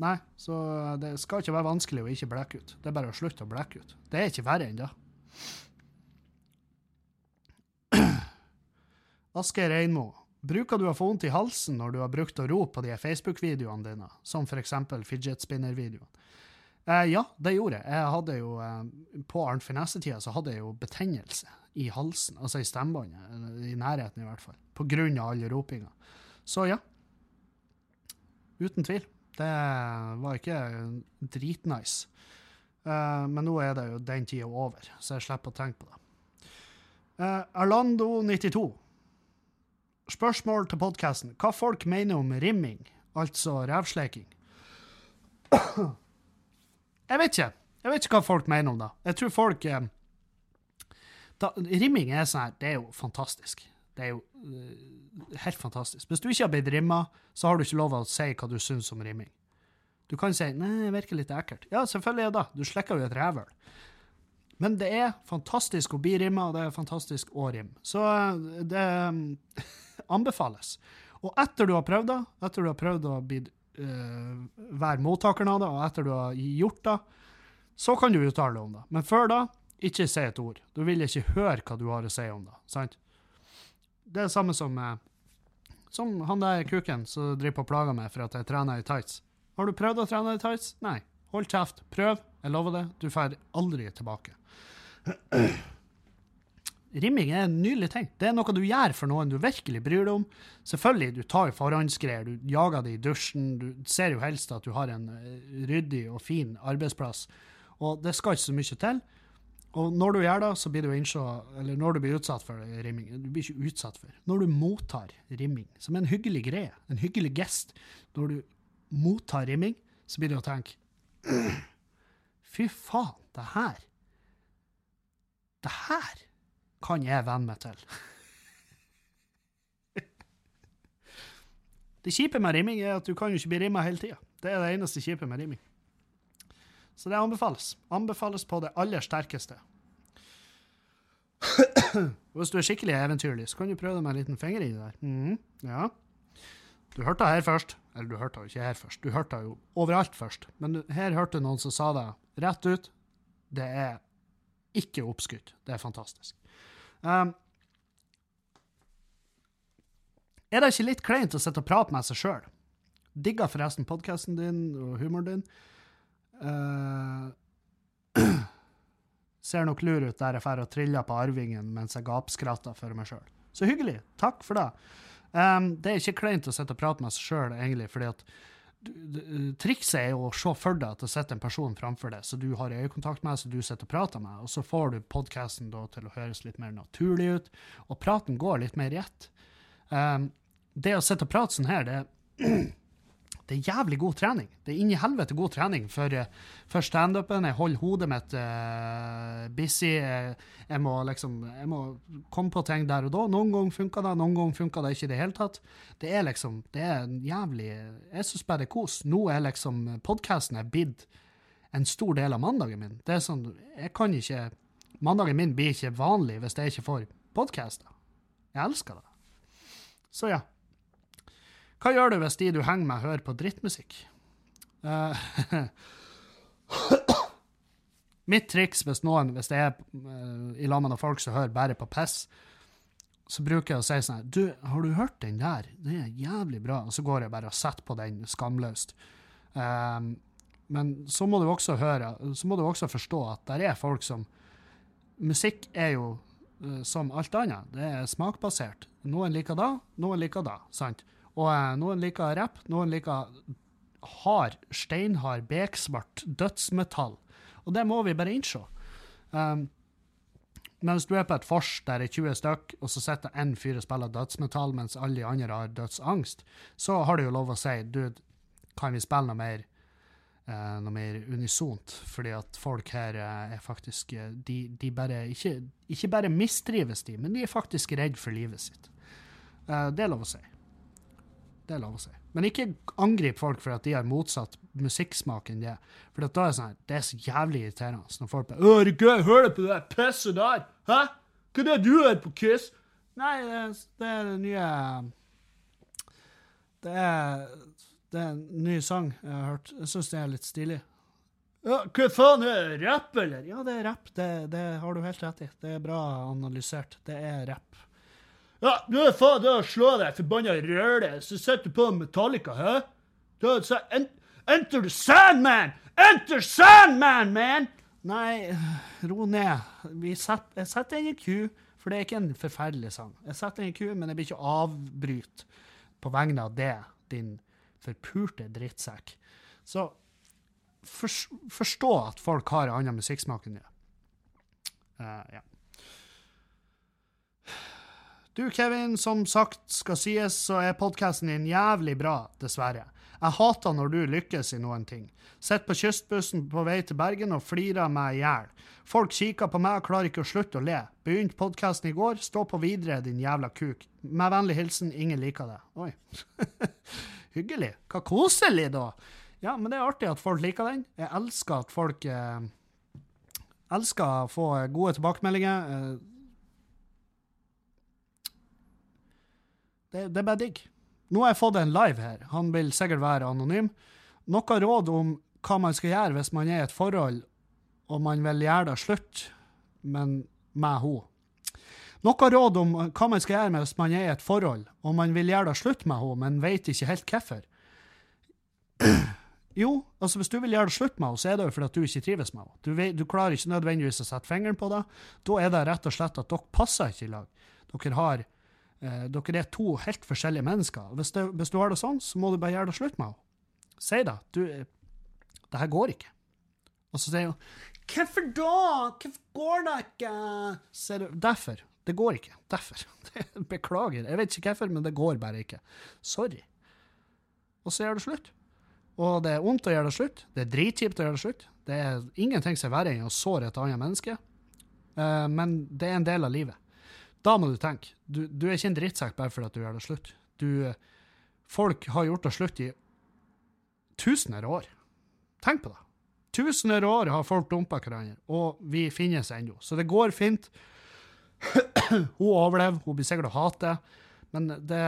nei, så det skal ikke være vanskelig å ikke blekke ut. Det er bare å slutte å blekke ut. Det er ikke verre ennå. Asgeir Einmo, bruker du å få vondt i halsen når du har brukt å rope på de Facebook-videoene dine, som f.eks. fidget spinner-videoen? Eh, ja, det gjorde jeg. jeg hadde jo, eh, på Arnt Finesse-tida så hadde jeg jo betennelse i halsen, altså i stemmebåndet, i nærheten i hvert fall, på grunn av all ropinga. Så ja. Uten tvil. Det var ikke dritnice. Uh, men nå er det jo den tida over, så jeg slipper å tenke på det. Uh, Arlando92. Spørsmål til podkasten. Hva folk mener om rimming, altså revsleking? Jeg vet ikke. Jeg vet ikke hva folk mener om det. Jeg tror folk eh, da, Rimming er sånn her, det er jo fantastisk. Det er jo uh, helt fantastisk. Hvis du ikke har blitt rimma, så har du ikke lov å si hva du syns om rimming. Du kan si 'nei, det virker litt ekkelt'. Ja, selvfølgelig er det Du slekker jo et rævhøl. Men det er fantastisk å bli rimma, og det er fantastisk å rimme. Så uh, det um, anbefales. Og etter du har prøvd det, etter du har prøvd å bli, uh, være mottakeren av det, og etter du har gjort det, så kan du uttale deg om det. Men før da, ikke si et ord. Du vil ikke høre hva du har å si om det. sant? Det er det samme som, eh, som han der kuken som driver på plager meg for at jeg trener i tights. Har du prøvd å trene i tights? Nei. Hold kjeft. Prøv. Jeg lover det. Du får aldri tilbake. Rimming er en nydelig ting. Det er noe du gjør for noen du virkelig bryr deg om. Selvfølgelig, du tar forhåndsgreier, du jager det i dusjen, du ser jo helst at du har en eh, ryddig og fin arbeidsplass. Og det skal ikke så mye til. Og når du gjør det, så blir du innså, eller når du blir utsatt for rimming Du blir ikke utsatt for. Når du mottar rimming, som er en hyggelig greie, en hyggelig gest Når du mottar rimming, så blir det å tenke Fy faen, det her Det her kan jeg venne meg til. det kjipe med rimming er at du kan jo ikke bli rimma hele tida. Det er det eneste kjipe med rimming. Så det anbefales. Anbefales på det aller sterkeste. Hvis du er skikkelig eventyrlig, så kan du prøve det med en liten finger inni der. Mm, ja. Du hørte det her først. Eller du hørte det ikke her først, du hørte det jo overalt først. Men her hørte noen som sa det rett ut. Det er ikke oppskutt. Det er fantastisk. Um, er det ikke litt kleint å sitte og prate med seg sjøl? Digger forresten podkasten din og humoren din. Uh, ser nok lur ut der jeg drar og triller på arvingen mens jeg gapskratter for meg sjøl. Så hyggelig. Takk for det. Um, det er ikke kleint å sitte og prate med seg sjøl, egentlig, fordi at Trikset er jo å se for deg at det sitter en person framfor deg, så du har øyekontakt med, så du sitter og prater med, og så får du podkasten til å høres litt mer naturlig ut, og praten går litt mer rett. Um, det å sitte og prate sånn her, det det er jævlig god trening. Det er inni helvete god trening for, eh, for standupen. Jeg holder hodet mitt uh, busy. Jeg, må liksom jeg må komme på ting der og da. Noen ganger funker det, noen ganger funker det ikke i det hele tatt. Det er liksom Det er en jævlig Jeg syns bare det er kos. Nå er liksom podkasten blitt en stor del av mandagen min. Det er sånn Jeg kan ikke Mandagen min blir ikke vanlig hvis jeg ikke får podkaster. Jeg elsker det. Så ja. Hva gjør du hvis de du henger med, hører på drittmusikk? Uh, mitt triks hvis noen, hvis det er uh, i lag med noen folk som hører bare på piss, så bruker jeg å si sånn Du, har du hørt den der? Det er jævlig bra. Og så går jeg bare og setter på den skamløst. Um, men så må du også høre, så må du også forstå at der er folk som Musikk er jo uh, som alt annet. Det er smakbasert. Noen liker da, noen liker da. sant? Og eh, noen liker rapp, noen liker hard, steinhard, beksvart dødsmetall. Og det må vi bare innse. Um, mens du er på et vors der det er 20 stykk, og så sitter én fyr og spiller dødsmetall mens alle de andre har dødsangst, så har du jo lov å si dude, kan vi spille noe mer, uh, noe mer unisont? Fordi at folk her uh, er faktisk uh, de, de, bare ikke, ikke bare mistrives, de, men de er faktisk redd for livet sitt. det er lov å si. Det er lov å si. Men ikke angrip folk for at de har motsatt musikksmak enn det. For da er det sånn, det er så jævlig irriterende når folk bare 'Å, det er gøy, hør på det pisset der!' Hæ? Hva er det du hører på Kiss? Nei, det det er det nye Det er, det er en ny sang jeg har hørt. Jeg syns det er litt stilig. Ja, hva faen, er det rapp, eller? Ja, det er rapp. Det, det har du helt rett i. Det er bra analysert. Det er rapp. Ja, du er faen det å slå deg, forbanna røle, så setter du på Metallica, hæ? Du er så Enter the Sandman! Enter Sandman, man! Nei, ro ned. Set, jeg setter den i ku, for det er ikke en forferdelig sang. Jeg setter den i ku, men jeg blir ikke avbryt på vegne av det, din forpurte drittsekk. Så for, forstå at folk har annen musikksmak enn det. Uh, ja. Du, Kevin, som sagt skal sies, så er podkasten din jævlig bra, dessverre. Jeg hater når du lykkes i noen ting. Sitter på kystbussen på vei til Bergen og flirer meg i hjel. Folk kikker på meg og klarer ikke å slutte å le. Begynte podkasten i går, stå på videre, din jævla kuk. Med vennlig hilsen, ingen liker det. Oi. Hyggelig. Hva koselig, da. Ja, men det er artig at folk liker den. Jeg elsker at folk eh, elsker å få gode tilbakemeldinger. Eh, Det, det er bare digg. Nå har jeg fått en live her. Han vil sikkert være anonym. Noe råd om hva man skal gjøre hvis man er i et forhold og man vil gjøre det slutt, men med henne. Noe råd om hva man skal gjøre hvis man er i et forhold og man vil gjøre det slutt med henne, men vet ikke helt hvorfor. Jo, altså hvis du vil gjøre det slutt med henne, så er det jo fordi at du ikke trives med henne. Du, du klarer ikke nødvendigvis å sette fingeren på det. Da er det rett og slett at dere passer ikke i lag. Dere har eh, Dere er to helt forskjellige mennesker. Hvis, det, hvis du har det sånn, så må du bare gjøre det slutt med henne. Si det. Du Det her går ikke. Og så sier hun Hvorfor da? Hvorfor går det ikke? Sier du. Derfor. Det går ikke. Derfor. Beklager. Jeg vet ikke hvorfor, men det går bare ikke. Sorry. Og så gjør det slutt. Og det er vondt å gjøre det slutt. Det er dritkjipt å gjøre det slutt. Det er ingenting som er verre enn å såre et annet menneske. Eh, men det er en del av livet. Da må du tenke. Du, du er ikke en drittsekk bare fordi du gjør det slutt. Du, folk har gjort det slutt i tusener av år. Tenk på det. Tusener av år har folk dumpa hverandre, og vi finnes ennå. Så det går fint. hun overlever, hun blir sikkert å hate, men det,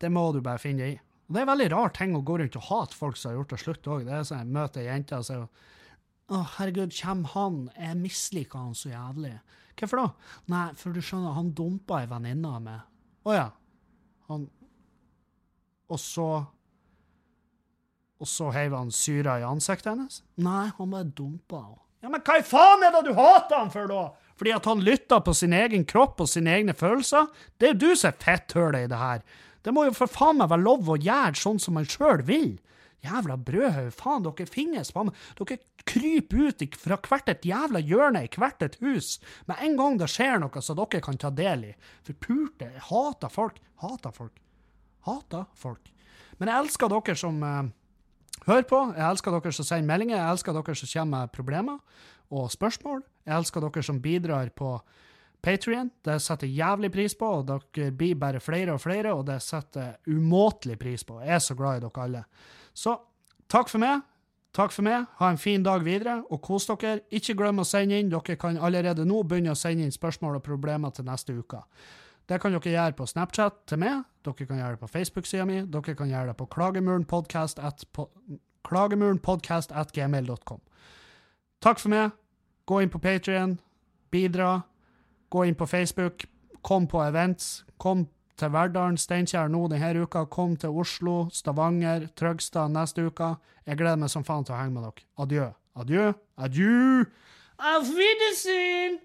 det må du bare finne deg i. Og Det er en veldig rar ting å gå rundt og hate folk som har gjort det slutt òg. Det er sånn, jeg møter ei jente og sier å, herregud, kommer han? Jeg misliker han så jævlig. Hvorfor da? Nei, for du skjønner, han dumpa ei venninne av meg. Å ja. Han Og så Og så heiv han syra i ansiktet hennes? Nei, han bare dumpa henne. Ja, men hva i faen er det du hater han for, da? Fordi at han lytter på sin egen kropp og sine egne følelser? Det er jo du som er fetthølet i det her. Det må jo for faen meg være lov å gjøre sånn som man sjøl vil. Jævla brødhaug, faen, dere finnes, faen. Dere kryper ut fra hvert et jævla hjørne i hvert et hus med en gang det skjer noe som dere kan ta del i. For pulte, jeg hater folk. Hater folk. Hater folk. Men jeg elsker dere som eh, hører på. Jeg elsker dere som sender meldinger. Jeg elsker dere som kommer med problemer og spørsmål. Jeg elsker dere som bidrar på Patrion. Det setter jævlig pris på, og dere blir bare flere og flere, og det setter umåtelig pris på. Jeg er så glad i dere alle. Så takk for meg. Takk for meg. Ha en fin dag videre, og kos dere. Ikke glem å sende inn. Dere kan allerede nå begynne å sende inn spørsmål og problemer til neste uke. Det kan dere gjøre på Snapchat til meg, dere kan gjøre det på Facebook-sida mi, dere kan gjøre det på klagemurenpodcast at, at gmail.com. Takk for meg. Gå inn på Patrion, bidra. Gå inn på Facebook, kom på events. Kom til Verdalen, Steinkjer nå denne uka. Kom til Oslo, Stavanger, Trøgstad neste uke. Jeg gleder meg som faen til å henge med dere. Adjø. Adjø. Adjø. Auf Wiedersehen!